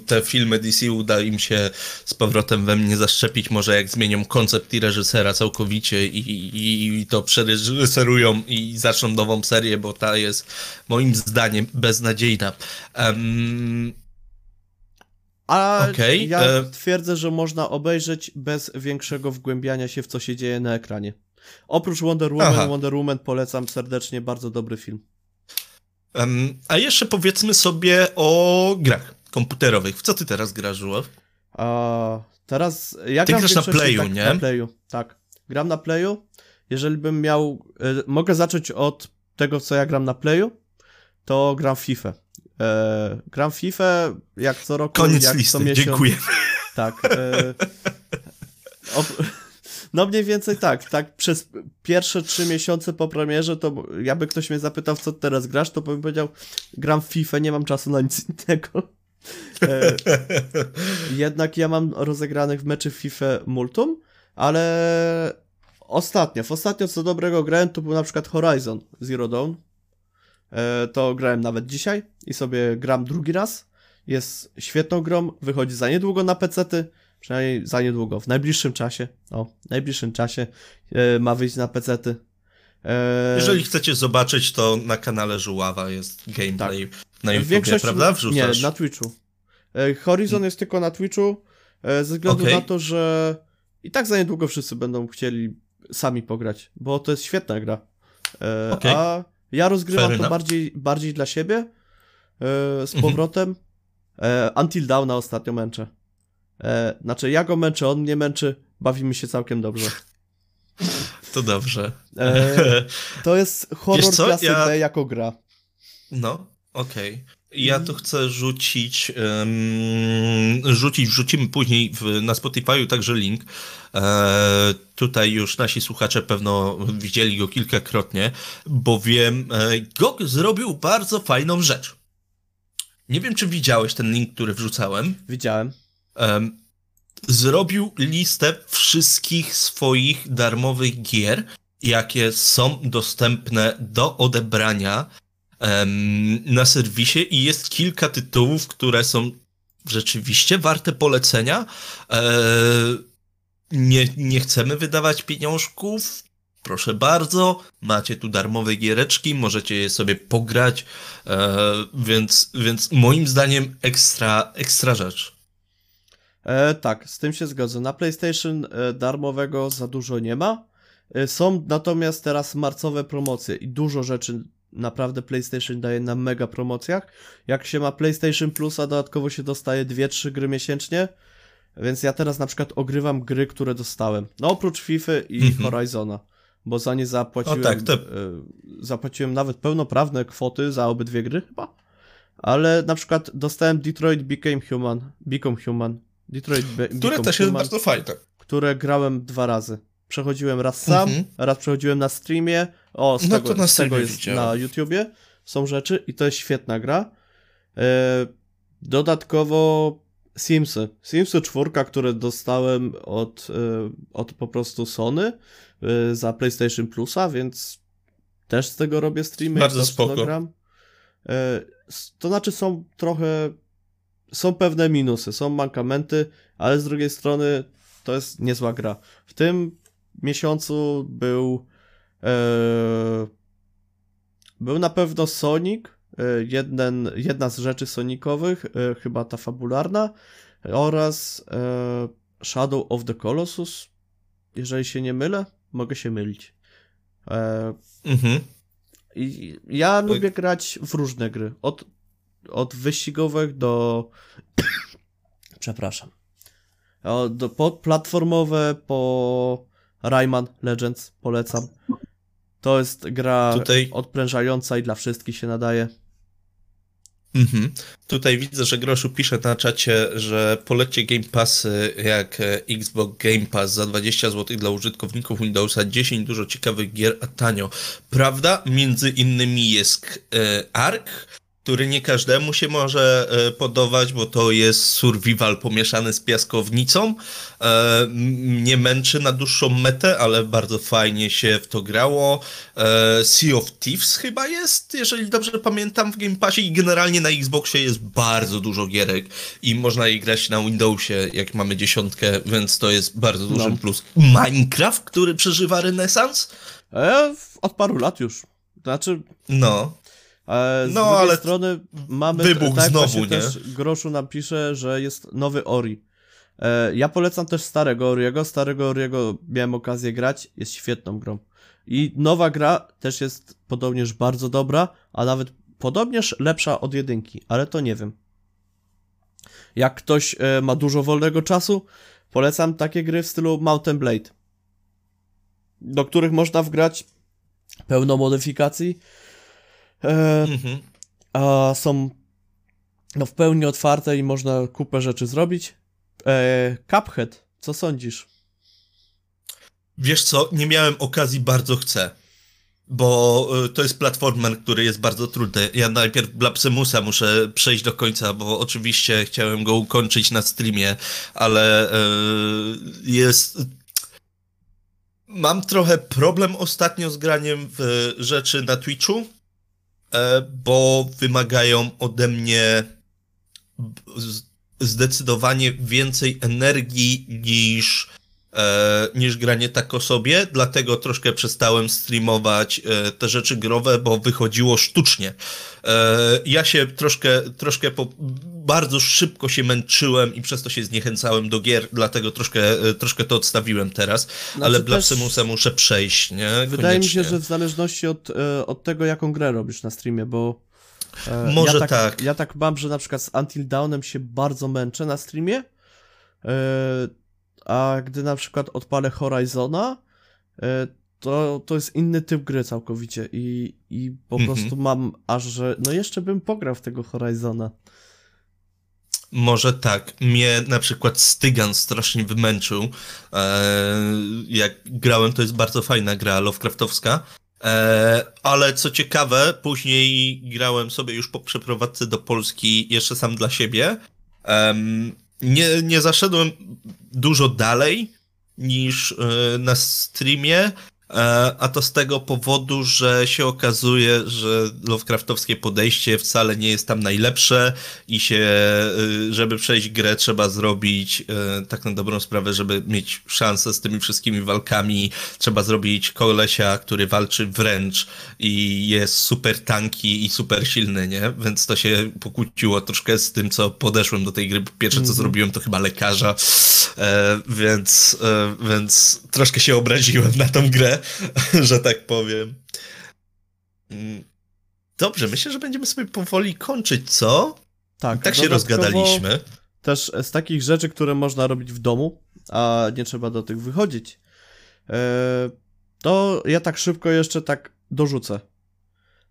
te filmy DC uda im się z powrotem we mnie zaszczepić. Może jak zmienią koncept i reżysera całkowicie i, i, i to przereżyserują i zaczną nową serię, bo ta jest moim zdaniem beznadziejna. Um, a okay, ja e... twierdzę, że można obejrzeć bez większego wgłębiania się w co się dzieje na ekranie. Oprócz Wonder Woman, Aha. Wonder Woman polecam serdecznie, bardzo dobry film. A jeszcze powiedzmy sobie o grach komputerowych. W co ty teraz grasz, Żuław? A, teraz ja ty gram grasz na Playu, tak, nie? Na Playu, tak. Gram na Playu. Jeżeli bym miał... Y, mogę zacząć od tego, co ja gram na Playu, to gram FIFA. E, gram FIFA jak co roku, Koniec jak listy, co miesiąc. dziękuję. Tak. E, no mniej więcej tak, tak przez pierwsze trzy miesiące po premierze, to jakby ktoś mnie zapytał, co teraz grasz, to bym powiedział, gram w FIFA, nie mam czasu na nic innego. E, jednak ja mam rozegranych w meczy FIFA multum, ale ostatnio, w ostatnio co dobrego grałem, to był na przykład Horizon Zero Dawn. E, to grałem nawet dzisiaj i sobie gram drugi raz. Jest świetną grą, wychodzi za niedługo na pecety, Przynajmniej za niedługo, w najbliższym czasie. O, w najbliższym czasie e, ma wyjść na pecety. E... Jeżeli chcecie zobaczyć, to na kanale Żuława jest gameplay tak. na YouTube, prawda? Wrzucasz? Nie, na Twitchu. E, Horizon jest tylko na Twitchu, ze względu okay. na to, że i tak za niedługo wszyscy będą chcieli sami pograć, bo to jest świetna gra. Okay. A ja rozgrywam Fair to bardziej, bardziej dla siebie z mhm. powrotem. E, Until Dawn ostatnio męczę. E, znaczy, ja go męczę, on mnie męczy, bawimy się całkiem dobrze. To dobrze. E, to jest horror klasy ja... B jako gra. No, okej. Okay. Ja tu chcę rzucić, um, rzucić, wrzucimy później w, na Spotify'u także link. E, tutaj już nasi słuchacze pewno widzieli go kilkakrotnie, bowiem e, GOG zrobił bardzo fajną rzecz. Nie wiem, czy widziałeś ten link, który wrzucałem. Widziałem um, zrobił listę wszystkich swoich darmowych gier, jakie są dostępne do odebrania um, na serwisie i jest kilka tytułów, które są rzeczywiście warte polecenia. E, nie, nie chcemy wydawać pieniążków, proszę bardzo, macie tu darmowe giereczki, możecie je sobie pograć, e, więc, więc moim zdaniem ekstra, ekstra rzecz. E, tak, z tym się zgodzę. Na PlayStation e, darmowego za dużo nie ma. E, są natomiast teraz marcowe promocje i dużo rzeczy naprawdę PlayStation daje na mega promocjach. Jak się ma PlayStation Plus, a dodatkowo się dostaje 2-3 gry miesięcznie. Więc ja teraz na przykład ogrywam gry, które dostałem. No oprócz FIFA i mm -hmm. Horizona. Bo za nie zapłaciłem. O tak, to... E, zapłaciłem nawet pełnoprawne kwoty za obydwie gry chyba. Ale na przykład dostałem Detroit Became Human. Become Human. Detroit Be Które też jest bardzo fajne. Które grałem dwa razy. przechodziłem raz sam, Mhm. raz przechodziłem na streamie. O, z No tego, to na z tego streamie jest widziałem. na YouTubie. Są rzeczy i to jest świetna gra. E, dodatkowo Simsy. Simsy 4, które dostałem od, e, od po prostu Sony e, za PlayStation Plusa, więc też z tego robię streamy. Bardzo spoko. to znaczy są trochę są pewne minusy, są mankamenty, ale z drugiej strony to jest niezła gra. W tym miesiącu był e, był na pewno Sonic, e, jeden, jedna z rzeczy Sonicowych, e, chyba ta fabularna, oraz e, Shadow of the Colossus, jeżeli się nie mylę, mogę się mylić. E, Mhm. i ja lubię grać w różne gry. Od, od wyścigowych do. Przepraszam. Do, po platformowe, po Rayman Legends polecam. To jest gra Tutaj- odprężająca i dla wszystkich się nadaje. Mhm. Tutaj widzę, że Groszu pisze na czacie, że polecie Game Passy jak e, Xbox Game Pass za 20 zł dla użytkowników Windowsa, 10 dużo ciekawych gier, a tanio. Prawda? Między innymi jest e, Ark, który nie każdemu się może e, podobać, bo to jest survival pomieszany z piaskownicą. E, mnie męczy na dłuższą metę, ale bardzo fajnie się w to grało. E, sea of Thieves chyba jest, jeżeli dobrze pamiętam, w Game Passie i generalnie na Xboxie jest bardzo dużo gierek i można je grać na Windowsie, jak mamy dziesiątkę, więc to jest bardzo duży No. plus. Minecraft, który przeżywa renesans? E, od paru lat już. Znaczy, No. Z No, drugiej ale strony mamy. wybuch tak, znowu, nie? też Groszu nam pisze, że jest nowy Ori. E, ja polecam też starego Oriego. Starego Oriego miałem okazję grać, jest świetną grą. I nowa gra też jest podobnież bardzo dobra, a nawet podobnież lepsza od jedynki, ale to nie wiem. Jak ktoś e, ma dużo wolnego czasu, polecam takie gry w stylu Mountain Blade, do których można wgrać pełno modyfikacji, Mhm. a są no, w pełni otwarte i można kupę rzeczy zrobić. E, Cuphead, co sądzisz? Wiesz co, nie miałem okazji, bardzo chcę. Bo y, to jest platformer, który jest bardzo trudny. Ja najpierw Blapsemusa muszę przejść do końca, bo oczywiście chciałem go ukończyć na streamie, ale y, jest. Mam trochę problem ostatnio z graniem w rzeczy na Twitchu, e, bo wymagają ode mnie zdecydowanie więcej energii niż e, niż granie tak o sobie, dlatego troszkę przestałem streamować e, te rzeczy growe, bo wychodziło sztucznie. E, ja się troszkę, troszkę po, bardzo szybko się męczyłem i przez to się zniechęcałem do gier, dlatego troszkę, e, troszkę to odstawiłem teraz, ale Znaczy też Blasphemousa muszę przejść, nie? Wydaje mi się, że w zależności od, e, od tego, jaką grę robisz na streamie, bo e, Może ja tak, tak. Ja tak mam, że na przykład z Until Dawnem się bardzo męczę na streamie, e, a gdy na przykład odpalę Horizona, e, to, to jest inny typ gry całkowicie i, i po Mhm. prostu mam aż, że no jeszcze bym pograł w tego Horizona. Może tak. Mnie na przykład Stygan strasznie wymęczył. E, jak grałem, to jest bardzo fajna gra Lovecraftowska. E, ale co ciekawe, później grałem sobie już po przeprowadzce do Polski jeszcze sam dla siebie. Nie, nie zaszedłem dużo dalej niż e, na streamie, a to z tego powodu, że się okazuje, że Lovecraftowskie podejście wcale nie jest tam najlepsze i się, y, żeby przejść grę, trzeba zrobić y, tak na dobrą sprawę, żeby mieć szansę z tymi wszystkimi walkami, trzeba zrobić kolesia, który walczy wręcz i jest super tanki i super silny, nie? Więc to się pokłóciło troszkę z tym, co podeszłem do tej gry. Pierwsze, co Mhm. zrobiłem, to chyba lekarza, e, więc, e, więc troszkę się obraziłem na tą grę, że tak powiem. Mm. Dobrze, myślę, że będziemy sobie powoli kończyć, co? Tak, Tak się rozgadaliśmy. Też z takich rzeczy, które można robić w domu, a nie trzeba do tych wychodzić, e, to ja tak szybko jeszcze tak dorzucę.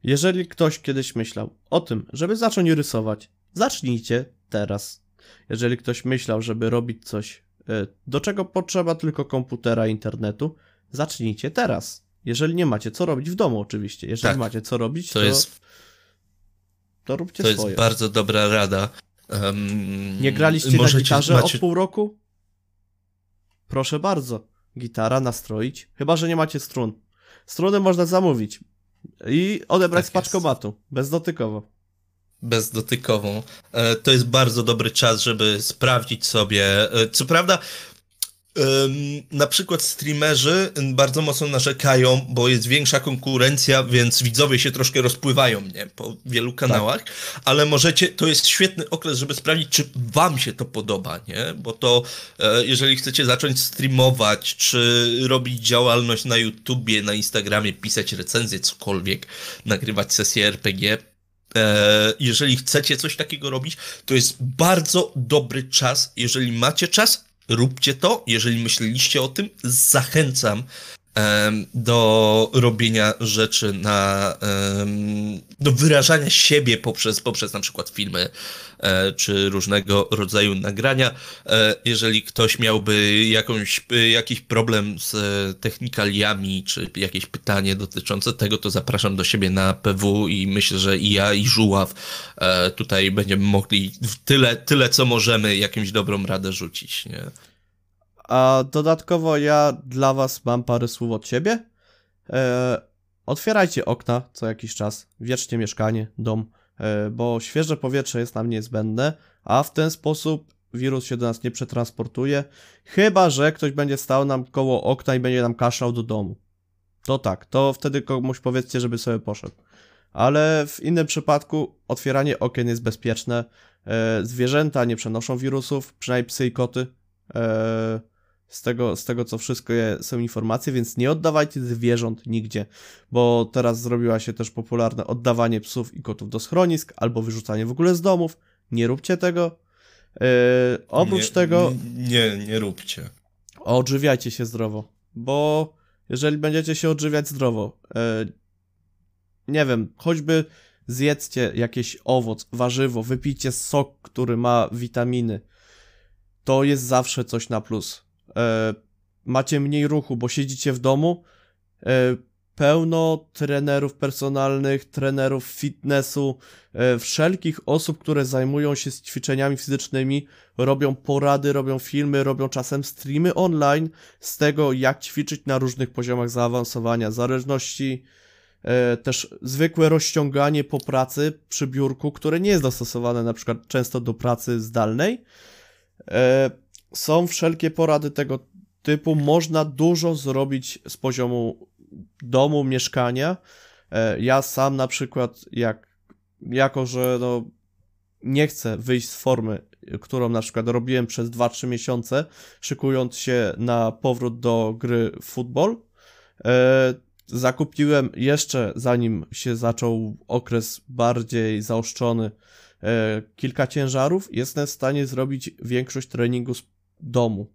Jeżeli ktoś kiedyś myślał o tym, żeby zacząć rysować, zacznijcie teraz. Jeżeli ktoś myślał, żeby robić coś, e, do czego potrzeba tylko komputera, internetu, zacznijcie teraz. Jeżeli nie macie co robić w domu, oczywiście. Jeżeli Tak. macie co robić, to, To jest, to róbcie to jest swoje. bardzo dobra rada. Em, Nie graliście na gitarze macie- od pół roku? Proszę bardzo. Gitara nastroić. Chyba, że nie macie strun. Struny można zamówić. I odebrać Tak z paczkomatu. Bezdotykowo. bezdotykową. E, To jest bardzo dobry czas, żeby sprawdzić sobie. e, Co prawda, na przykład streamerzy bardzo mocno narzekają, bo jest większa konkurencja, więc widzowie się troszkę rozpływają nie? po wielu kanałach, ale możecie, to jest świetny okres, żeby sprawdzić, czy wam się to podoba, nie? Bo to, e, jeżeli chcecie zacząć streamować, czy robić działalność na YouTubie, na Instagramie, pisać recenzje, cokolwiek, nagrywać sesje RPG, E, jeżeli chcecie coś takiego robić, to jest bardzo dobry czas. Jeżeli macie czas, róbcie to. Jeżeli myśleliście o tym, zachęcam do robienia rzeczy na do wyrażania siebie poprzez, poprzez na przykład filmy e, czy różnego rodzaju nagrania. E, jeżeli ktoś miałby jakąś, e, jakiś problem z technikaliami, czy jakieś pytanie dotyczące tego, to zapraszam do siebie na PW i myślę, że i ja, i Żuław tutaj będziemy mogli tyle, tyle co możemy jakąś dobrą radę rzucić. Nie? A dodatkowo ja dla was mam parę słów od siebie. E, otwierajcie okna co jakiś czas, wierzcie mieszkanie, dom, e, bo świeże powietrze jest nam niezbędne, a w ten sposób wirus się do nas nie przetransportuje, chyba że ktoś będzie stał nam koło okna i będzie nam kaszlał do domu. To tak, to wtedy komuś powiedzcie, żeby sobie poszedł. Ale w innym przypadku otwieranie okien jest bezpieczne. E, zwierzęta nie przenoszą wirusów, przynajmniej psy i koty. E, z tego, z tego co wszystko je, są informacje, więc nie oddawajcie zwierząt nigdzie, bo teraz zrobiła się też popularne oddawanie psów i kotów do schronisk albo wyrzucanie w ogóle z domów. Nie róbcie tego. E, oprócz nie, tego Nie, nie róbcie. odżywiajcie się zdrowo, bo jeżeli będziecie się odżywiać zdrowo, e, nie wiem, choćby zjedzcie jakiś owoc, warzywo, wypijcie sok, który ma witaminy, to jest zawsze coś na plus. E, macie mniej ruchu, bo siedzicie w domu, e, pełno trenerów personalnych, trenerów fitnessu, e, wszelkich osób, które zajmują się ćwiczeniami fizycznymi, robią porady, robią filmy, robią czasem streamy online z tego, jak ćwiczyć na różnych poziomach zaawansowania, zależności też zwykłe rozciąganie po pracy przy biurku, które nie jest dostosowane na przykład często do pracy zdalnej. Są wszelkie porady tego typu, można dużo zrobić z poziomu domu, mieszkania. E, Ja sam na przykład, jak, jako że no, nie chcę wyjść z formy, którą na przykład robiłem przez 2-3 miesiące, szykując się na powrót do gry w futbol, e, zakupiłem jeszcze zanim się zaczął okres bardziej zaostrzony e, kilka ciężarów, jestem w stanie zrobić większość treningu z domu.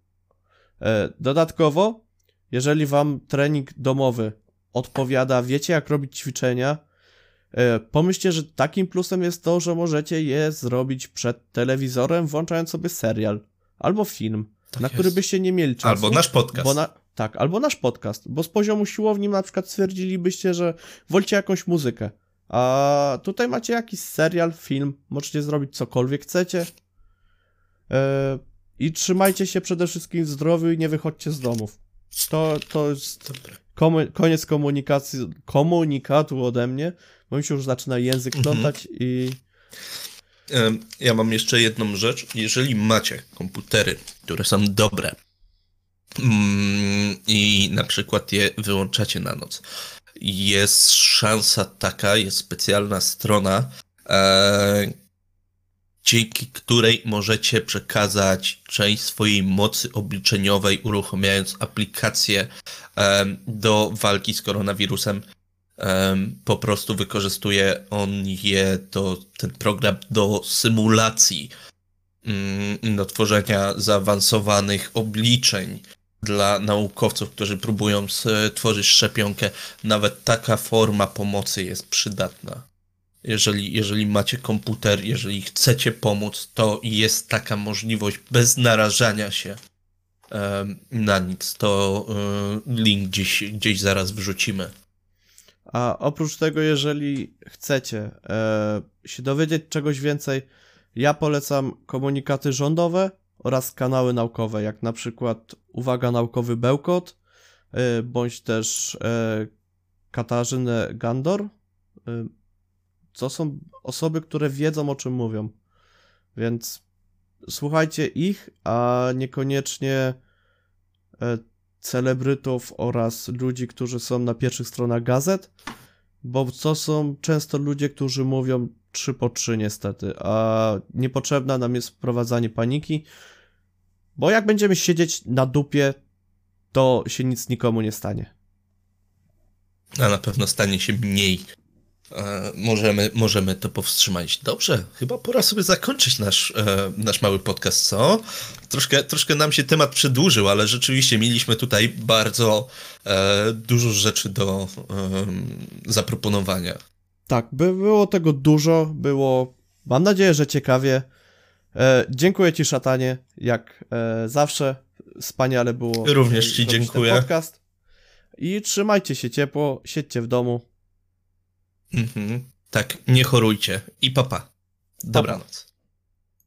E, dodatkowo, jeżeli wam trening domowy odpowiada, wiecie jak robić ćwiczenia, e, pomyślcie, że takim plusem jest to, że możecie je zrobić przed telewizorem, włączając sobie serial albo film, Tak na jest. który byście nie mieli czasu. Albo nasz podcast. Bo na, tak, albo nasz podcast, bo z poziomu siłowni na przykład stwierdzilibyście, że wolicie jakąś muzykę, a tutaj macie jakiś serial, film, możecie zrobić cokolwiek chcecie. E, I trzymajcie się przede wszystkim w zdrowiu i nie wychodźcie z domów. To, to jest komu- koniec komunikacji, komunikatu ode mnie, bo mi się już zaczyna język Mhm. plątać i Em, Ja mam jeszcze jedną rzecz. Jeżeli macie komputery, które są dobre mm, i na przykład je wyłączacie na noc, jest szansa taka, jest specjalna strona, e, dzięki której możecie przekazać część swojej mocy obliczeniowej, uruchamiając aplikację em, do walki z koronawirusem. Em, po prostu wykorzystuje on je do, ten program do symulacji, mm, do tworzenia zaawansowanych obliczeń dla naukowców, którzy próbują stworzyć szczepionkę. Nawet taka forma pomocy jest przydatna. Jeżeli, jeżeli macie komputer, jeżeli chcecie pomóc, to jest taka możliwość bez narażania się na nic, to e, link gdzieś, gdzieś zaraz wrzucimy. A oprócz tego, jeżeli chcecie e, się dowiedzieć czegoś więcej, ja polecam komunikaty rządowe oraz kanały naukowe, jak na przykład Uwaga Naukowy Bełkot, e, bądź też e, Katarzynę Gandor. To są osoby, które wiedzą o czym mówią. Więc słuchajcie ich, a niekoniecznie e, celebrytów oraz ludzi, którzy są na pierwszych stronach gazet, bo to są często ludzie, którzy mówią trzy po trzy niestety, a niepotrzebna nam jest wprowadzanie paniki, bo jak będziemy siedzieć na dupie, to się nic nikomu nie stanie. A na pewno stanie się mniej. E, możemy, możemy to powstrzymać. Dobrze, chyba pora sobie zakończyć nasz, e, nasz mały podcast, co? Troszkę, troszkę nam się temat przedłużył, ale rzeczywiście mieliśmy tutaj bardzo e, dużo rzeczy do zaproponowania. Tak, by było tego dużo, było, mam nadzieję, że ciekawie. dziękuję Ci, szatanie, jak zawsze. Wspaniale było. Również Ci dziękuję. Podcast. I trzymajcie się ciepło, siedźcie w domu. Mhm. Tak, nie chorujcie. I papa. Dobranoc.